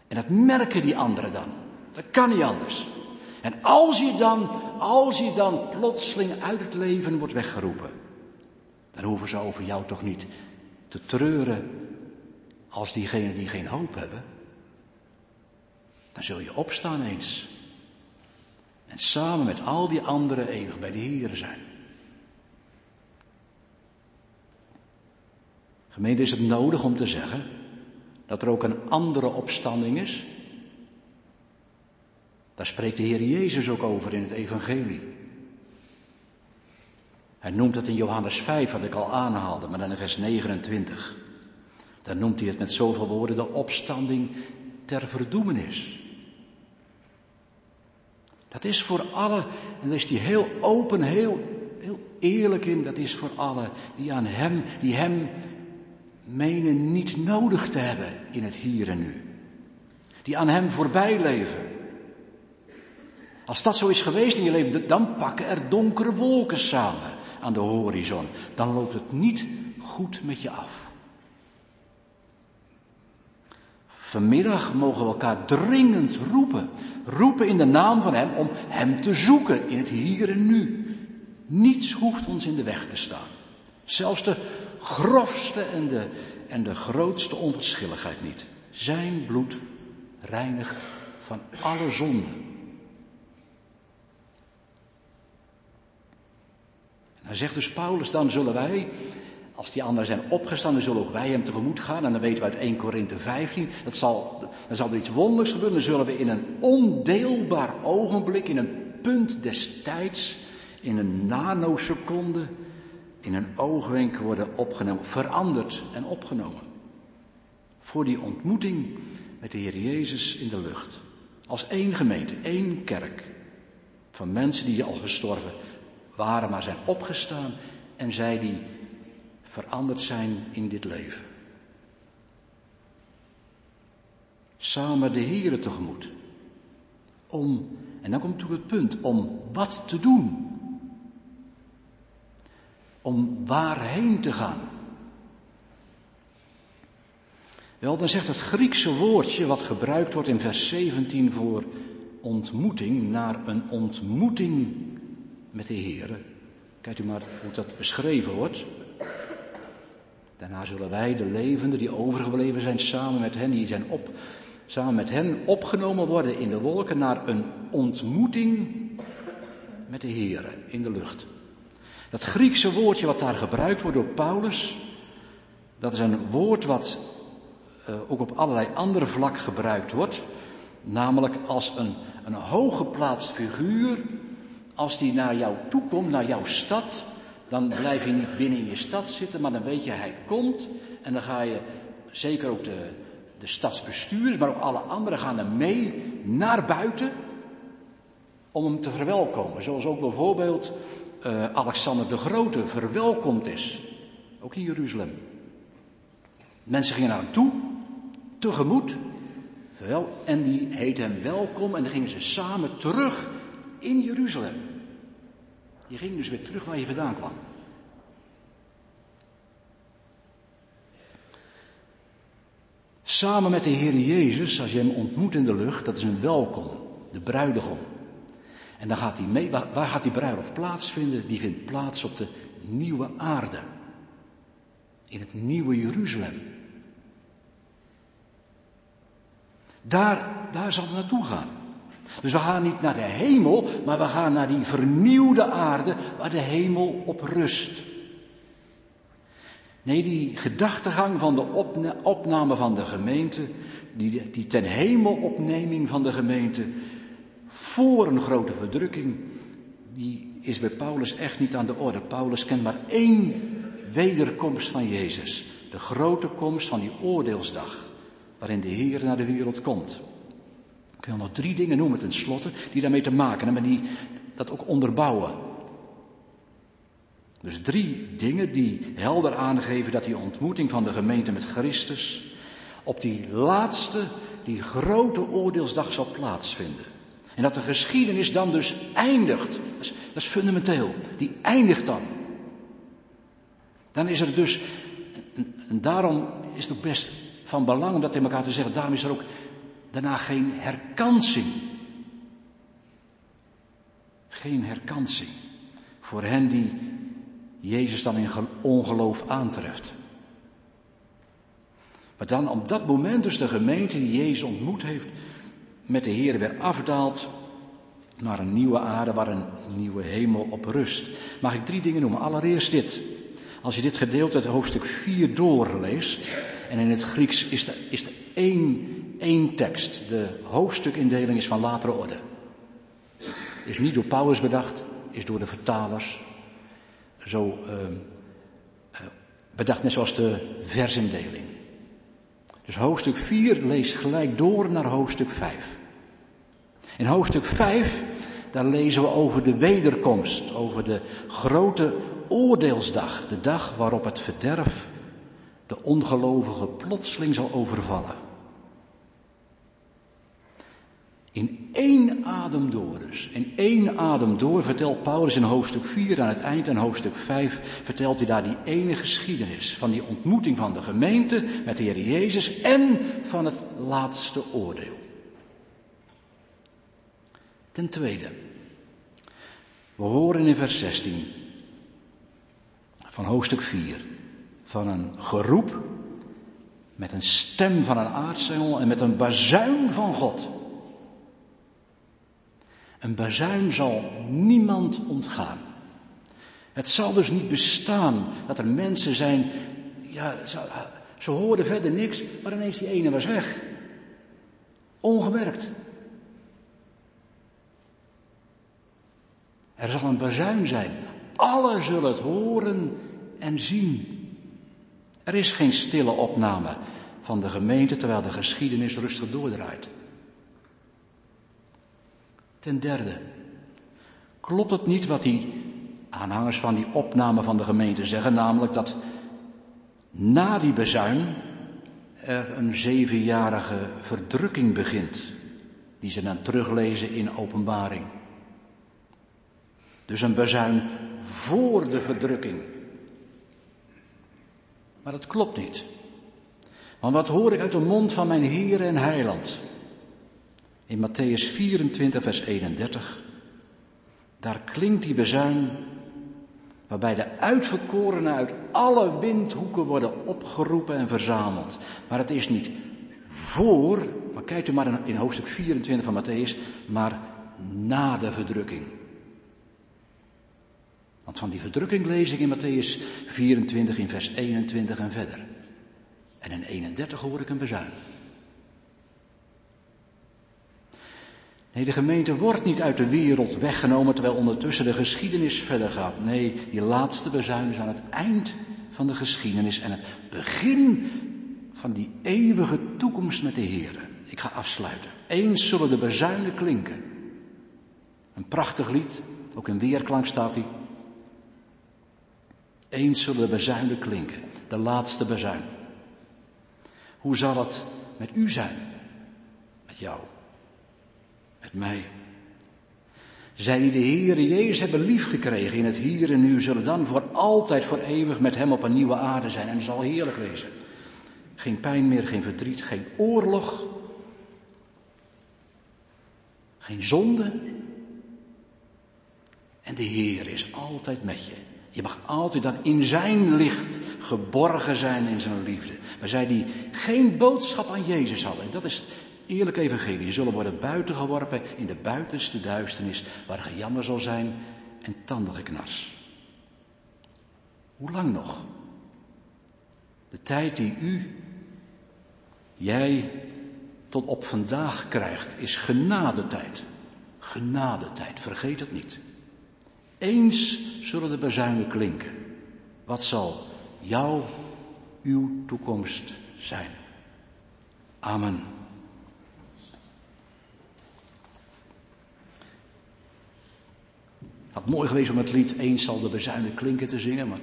En dat merken die anderen dan. Dat kan niet anders. En als je dan, als je dan plotseling uit het leven wordt weggeroepen, dan hoeven ze over jou toch niet te treuren als diegenen die geen hoop hebben. Dan zul je opstaan eens. En samen met al die anderen eeuwig bij de Here zijn. Gemeente is het nodig om te zeggen dat er ook een andere opstanding is. Daar spreekt de Heer Jezus ook over in het Evangelie. Hij noemt het in Johannes 5, wat ik al aanhaalde, maar dan in vers 29. Dan noemt hij het met zoveel woorden de opstanding ter verdoemenis. Dat is voor alle, en daar is hij heel open, heel, heel eerlijk in, dat is voor alle die aan hem, die hem menen niet nodig te hebben in het hier en nu. Die aan hem voorbij leven. Als dat zo is geweest in je leven, dan pakken er donkere wolken samen aan de horizon. Dan loopt het niet goed met je af. Vanmiddag mogen we elkaar dringend roepen. Roepen in de naam van Hem om Hem te zoeken in het hier en nu. Niets hoeft ons in de weg te staan. Zelfs de grofste en de, en de grootste onverschilligheid niet. Zijn bloed reinigt van alle zonden. Dan zegt dus Paulus, dan zullen wij, als die anderen zijn opgestaan, dan zullen ook wij hem tegemoet gaan. En dan weten we uit 1 Korinthe 15, dat zal, dan zal er iets wonders gebeuren. Dan zullen we in een ondeelbaar ogenblik, in een punt des tijds, in een nanoseconde, in een oogwenk worden opgenomen, veranderd en opgenomen. Voor die ontmoeting met de Heer Jezus in de lucht. Als één gemeente, één kerk. Van mensen die al gestorven waren, maar zijn opgestaan en zij die veranderd zijn in dit leven. Samen de Here tegemoet. Om, en dan komt toe het punt, om wat te doen. Om waarheen te gaan. Wel, dan zegt het Griekse woordje wat gebruikt wordt in vers 17 voor ontmoeting, naar een ontmoeting met de Heer. Kijkt u maar hoe dat beschreven wordt. Daarna zullen wij, de levenden die overgebleven zijn, samen met hen, die zijn op, samen met hen opgenomen worden in de wolken naar een ontmoeting met de Here in de lucht. Dat Griekse woordje wat daar gebruikt wordt door Paulus, dat is een woord wat uh, ook op allerlei andere vlak gebruikt wordt. Namelijk als een, een hooggeplaatst figuur, als die naar jou toe komt, naar jouw stad, dan blijf je niet binnen in je stad zitten, maar dan weet je hij komt en dan ga je, zeker ook de, de stadsbestuurders, maar ook alle anderen gaan er mee naar buiten om hem te verwelkomen. Zoals ook bijvoorbeeld uh, Alexander de Grote verwelkomd is, ook in Jeruzalem. Mensen gingen naar hem toe, tegemoet, en die heette hem welkom en dan gingen ze samen terug in Jeruzalem. Je ging dus weer terug waar je vandaan kwam. Samen met de Heer Jezus, als je hem ontmoet in de lucht, dat is een welkom, de bruidegom. En dan gaat hij mee, waar, gaat die bruiloft plaatsvinden? Die vindt plaats op de nieuwe aarde. In het nieuwe Jeruzalem. Daar, daar zal het naartoe gaan. Dus we gaan niet naar de hemel, maar we gaan naar die vernieuwde aarde waar de hemel op rust. Nee, die gedachtegang van de opname van de gemeente, die, die ten hemelopneming van de gemeente voor een grote verdrukking, die is bij Paulus echt niet aan de orde. Paulus kent maar één wederkomst van Jezus. De grote komst van die oordeelsdag, waarin de Heer naar de wereld komt. Ik wil nog drie dingen noemen tenslotte, die daarmee te maken hebben, die dat ook onderbouwen. Dus drie dingen die helder aangeven dat die ontmoeting van de gemeente met Christus op die laatste, die grote oordeelsdag zal plaatsvinden. En dat de geschiedenis dan dus eindigt. Dat is, dat is fundamenteel. Die eindigt dan. Dan is er dus, en daarom is het ook best van belang om dat tegen elkaar te zeggen, daarom is er ook daarna geen herkansing. Geen herkansing voor hen die Jezus dan in ongeloof aantreft. Maar dan op dat moment dus de gemeente die Jezus ontmoet heeft, met de Heer weer afdaalt naar een nieuwe aarde waar een nieuwe hemel op rust. Mag ik drie dingen noemen? Allereerst dit. Als je dit gedeelte uit hoofdstuk 4 doorleest, en in het Grieks is er, is er één, één tekst. De hoofdstukindeling is van latere orde. Is niet door Paulus bedacht, is door de vertalers zo uh, bedacht, net zoals de versindeling. Dus hoofdstuk 4 leest gelijk door naar hoofdstuk 5. In hoofdstuk 5, daar lezen we over de wederkomst, over de grote oordeelsdag, de dag waarop het verderf de ongelovige plotseling zal overvallen. In één adem door dus. In één adem door vertelt Paulus in hoofdstuk 4 aan het eind en hoofdstuk 5 vertelt hij daar die ene geschiedenis van die ontmoeting van de gemeente met de Heer Jezus en van het laatste oordeel. Ten tweede, we horen in vers 16 van hoofdstuk 4 van een geroep met een stem van een aartsengel en met een bazuin van God. Een bazuin zal niemand ontgaan. Het zal dus niet bestaan dat er mensen zijn, ja, ze, ze hoorden verder niks, maar ineens die ene was weg. Ongemerkt. Er zal een bazuin zijn. Alle zullen het horen en zien. Er is geen stille opname van de gemeente terwijl de geschiedenis rustig doordraait. Ten derde, klopt het niet wat die aanhangers van die opname van de gemeente zeggen, namelijk dat na die bezuin er een zevenjarige verdrukking begint, die ze dan teruglezen in openbaring. Dus een bezuin voor de verdrukking. Maar dat klopt niet. Want wat hoor ik uit de mond van mijn Heer en Heiland? In Matthäus 24, vers 31. Daar klinkt die bezuin Waarbij de uitverkorenen uit alle windhoeken worden opgeroepen en verzameld. Maar het is niet voor, maar kijkt u maar in hoofdstuk 24 van Matthäus, maar na de verdrukking. Want van die verdrukking lees ik in Matthäus 24 in vers 21 en verder. En in 31 hoor ik een bezuin. Nee, de gemeente wordt niet uit de wereld weggenomen terwijl ondertussen de geschiedenis verder gaat. Nee, die laatste bezuin is aan het eind van de geschiedenis en het begin van die eeuwige toekomst met de Heer. Ik ga afsluiten. Eens zullen de bezuinen klinken. Een prachtig lied, ook in weerklank staat hij. Eens zullen de bezuinen klinken, de laatste bezuin. Hoe zal het met u zijn? Met jou? Met mij? Zij die de Heer Jezus hebben liefgekregen in het hier en nu, zullen dan voor altijd, voor eeuwig met Hem op een nieuwe aarde zijn. En het zal heerlijk wezen. Geen pijn meer, geen verdriet, geen oorlog. Geen zonde. En de Heer is altijd met je. Je mag altijd dan in zijn licht geborgen zijn in zijn liefde. Maar zij die geen boodschap aan Jezus hadden, en dat is het eerlijke evangelie, zullen worden buitengeworpen in de buitenste duisternis, waar gejammer zal zijn en tandengeknars. Hoe lang nog? De tijd die u, jij, tot op vandaag krijgt, is genadetijd. Genadetijd, vergeet het niet. Eens zullen de bezuinen klinken. Wat zal jouw, uw toekomst zijn? Amen. Had mooi geweest om het lied Eens zal de bezuinen klinken te zingen, maar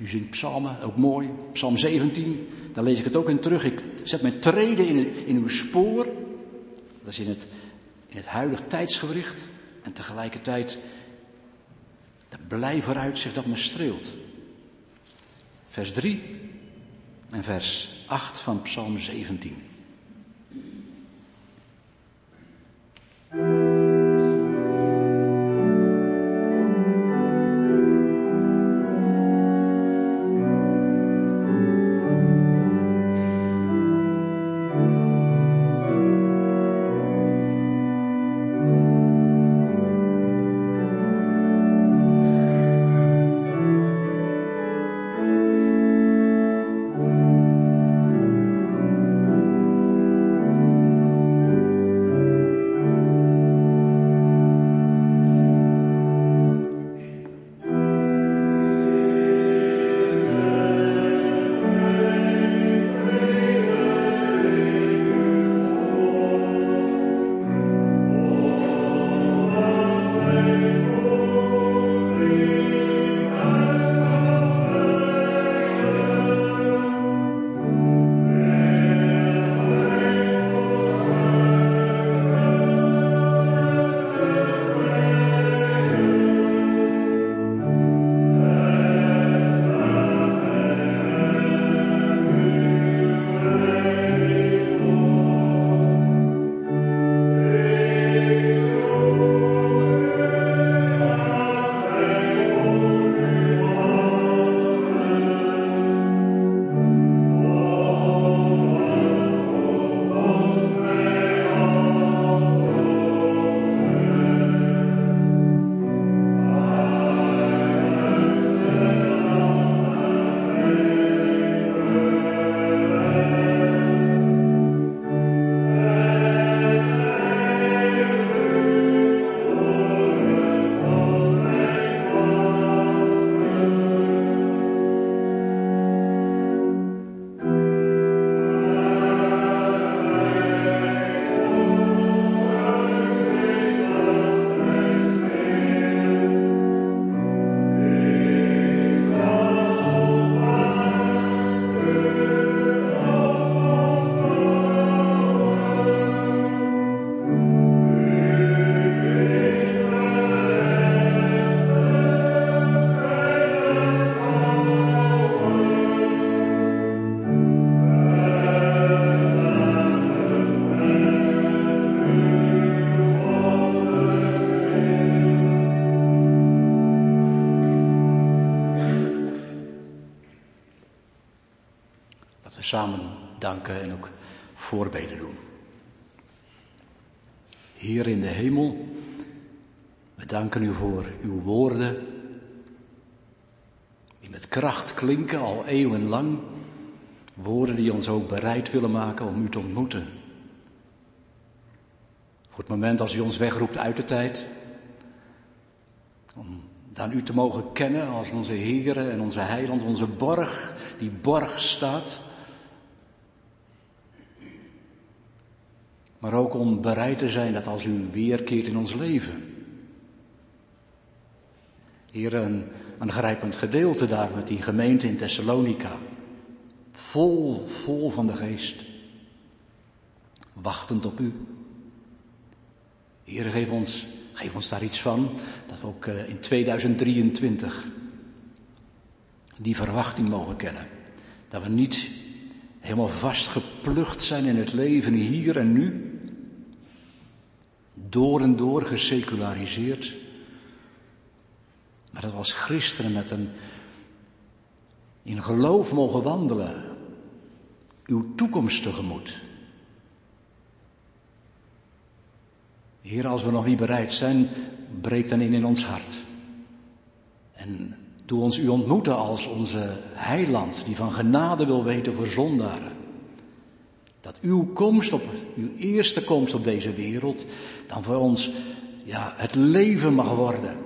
u zingt psalmen, ook mooi. Psalm 17, daar lees ik het ook in terug. Ik zet mijn treden in, in uw spoor. Dat is in het, in het huidige tijdsgewricht. En tegelijkertijd de blij vooruitzicht dat me streelt. Vers 3 en vers 8 van Psalm 17. Samen danken en ook voorbeden doen. Hier in de hemel, we danken u voor uw woorden, die met kracht klinken al eeuwenlang. Woorden die ons ook bereid willen maken om u te ontmoeten. Voor het moment als u ons wegroept uit de tijd, om dan u te mogen kennen als onze Heer en onze Heiland, onze borg, die borg staat. Maar ook om bereid te zijn dat als u weerkeert in ons leven. Hier een, een grijpend gedeelte daar met die gemeente in Thessalonica. Vol, vol van de geest. Wachtend op u. Heer, geef ons Geef ons daar iets van, dat we ook eh, in 2023 die verwachting mogen kennen. Dat we niet helemaal vastgeplucht zijn in het leven hier en nu. Door en door geseculariseerd. Maar dat we als christenen met een in geloof mogen wandelen. Uw toekomst tegemoet. Heer, als we nog niet bereid zijn, breek dan in in ons hart. En doe ons u ontmoeten als onze heiland, die van genade wil weten voor zondaren. Uw komst op, uw eerste komst op deze wereld, dan voor ons, ja, het leven mag worden.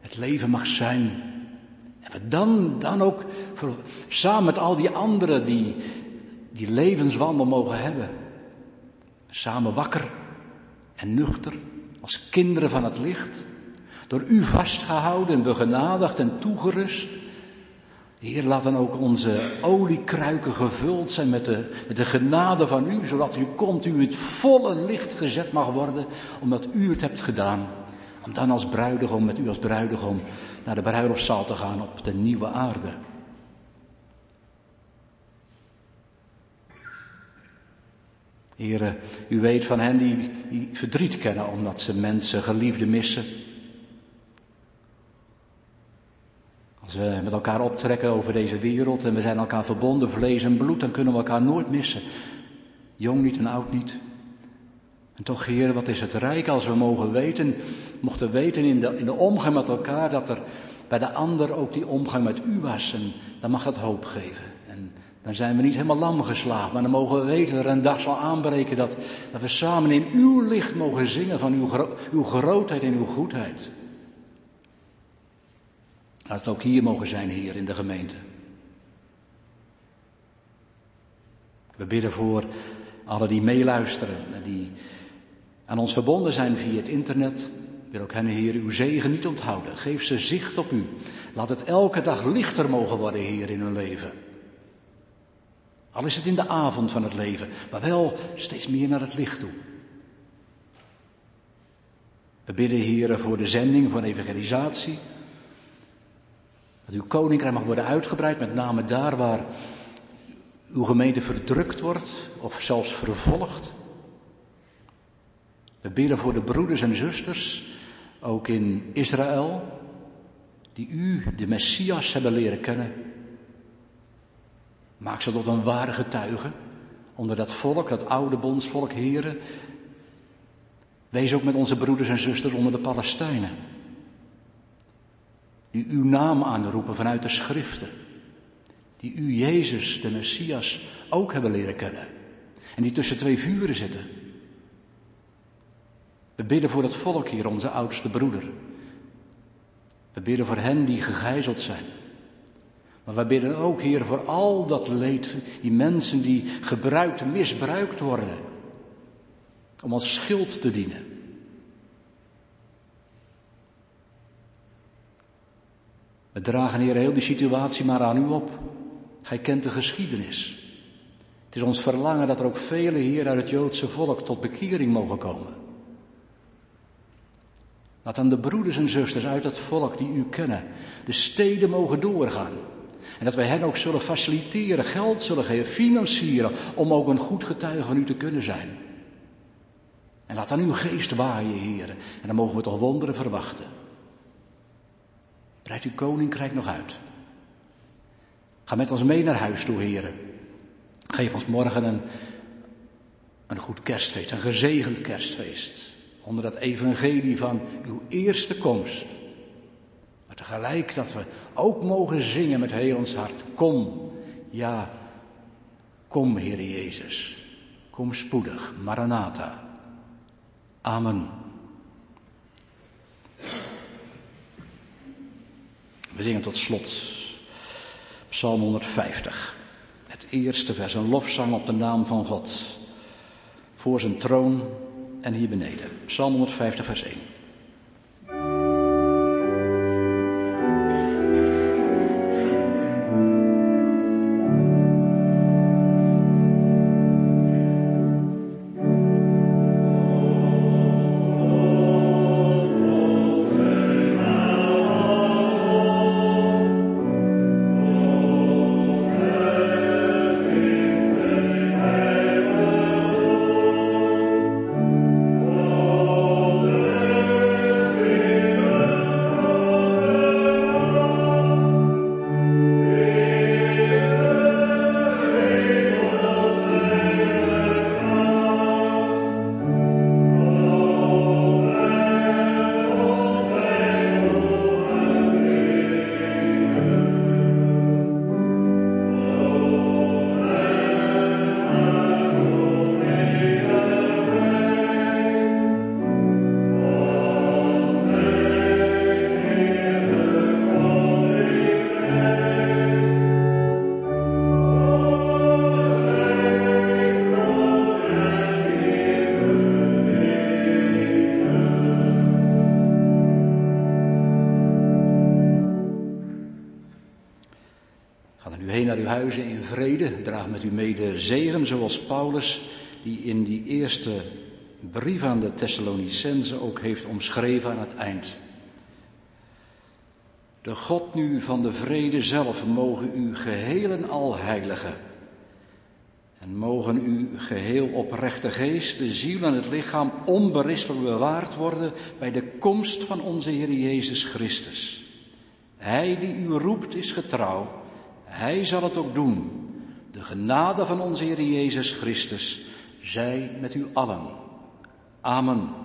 Het leven mag zijn. En we dan, dan ook, samen met al die anderen die, die levenswandel mogen hebben. Samen wakker en nuchter, als kinderen van het licht, door u vastgehouden en begenadigd en toegerust. Heer, laat dan ook onze oliekruiken gevuld zijn met de, genade van u, zodat u komt, u het volle licht gezet mag worden, omdat u het hebt gedaan. Om dan als bruidegom, met u als bruidegom, naar de bruiloftszaal te gaan op de nieuwe aarde. Heren, u weet van hen die, die verdriet kennen omdat ze mensen, geliefden missen. Als we met elkaar optrekken over deze wereld en we zijn elkaar verbonden, vlees en bloed, dan kunnen we elkaar nooit missen. Jong niet en oud niet. En toch, Heer, wat is het rijk als we mogen weten, mochten weten in de, in de omgang met elkaar, dat er bij de ander ook die omgang met u was. En dan mag dat hoop geven. En dan zijn we niet helemaal lam geslagen, maar dan mogen we weten dat er een dag zal aanbreken dat, dat we samen in uw licht mogen zingen van uw, uw grootheid en uw goedheid. Laat het ook hier mogen zijn, hier in de gemeente. We bidden voor alle die meeluisteren, die aan ons verbonden zijn via het internet. Wil ook hen, Heer, uw zegen niet onthouden. Geef ze zicht op u. Laat het elke dag lichter mogen worden, Heer, in hun leven. Al is het in de avond van het leven, maar wel steeds meer naar het licht toe. We bidden, Heer, voor de zending, voor evangelisatie. Dat uw koninkrijk mag worden uitgebreid, met name daar waar uw gemeente verdrukt wordt of zelfs vervolgd. We bidden voor de broeders en zusters, ook in Israël, die u, de Messias, hebben leren kennen. Maak ze tot een ware getuige onder dat volk, dat oude bondsvolk, heren. Wees ook met onze broeders en zusters onder de Palestijnen. Die uw naam aanroepen vanuit de schriften. Die u, Jezus, de Messias, ook hebben leren kennen. En die tussen twee vuren zitten. We bidden voor het volk hier, onze oudste broeder. We bidden voor hen die gegijzeld zijn. Maar wij bidden ook, Heer, voor al dat leed, die mensen die gebruikt, misbruikt worden, om als schild te dienen. We dragen, Heer, heel die situatie maar aan u op. Gij kent de geschiedenis. Het is ons verlangen dat er ook velen hier uit het Joodse volk tot bekering mogen komen. Laat dan de broeders en zusters uit het volk die u kennen, de steden mogen doorgaan. En dat wij hen ook zullen faciliteren, geld zullen geven, financieren, om ook een goed getuige van u te kunnen zijn. En laat dan uw geest waaien, heren. En dan mogen we toch wonderen verwachten. Breid uw koninkrijk nog uit. Ga met ons mee naar huis toe, heren. Geef ons morgen een, een goed kerstfeest, een gezegend kerstfeest. Onder dat evangelie van uw eerste komst. Maar tegelijk dat we ook mogen zingen met heel ons hart. Kom, ja, kom Heer Jezus. Kom spoedig, Maranatha. Amen. We zingen tot slot Psalm 150. Het eerste vers, een lofzang op de naam van God. Voor zijn troon en hier beneden. Psalm 150, vers 1. Vrede. Draag met u mee de zegen, zoals Paulus, die in die eerste brief aan de Thessalonicense ook heeft omschreven aan het eind. De God nu van de vrede zelf mogen u geheel en al heiligen. En mogen u geheel oprechte geest, de ziel en het lichaam onberispelijk bewaard worden bij de komst van onze Heer Jezus Christus. Hij die u roept is getrouw hij zal het ook doen. De genade van onze Heer Jezus Christus zij met u allen. Amen.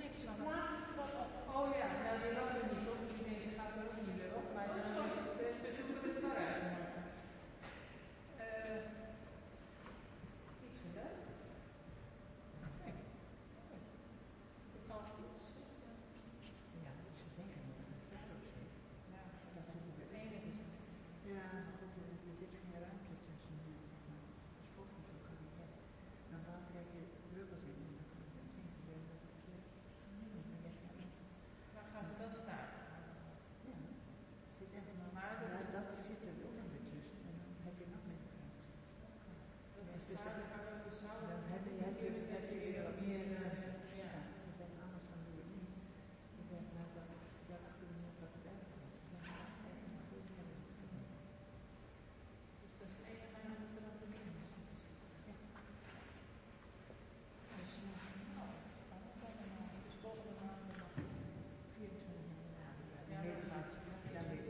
prediction.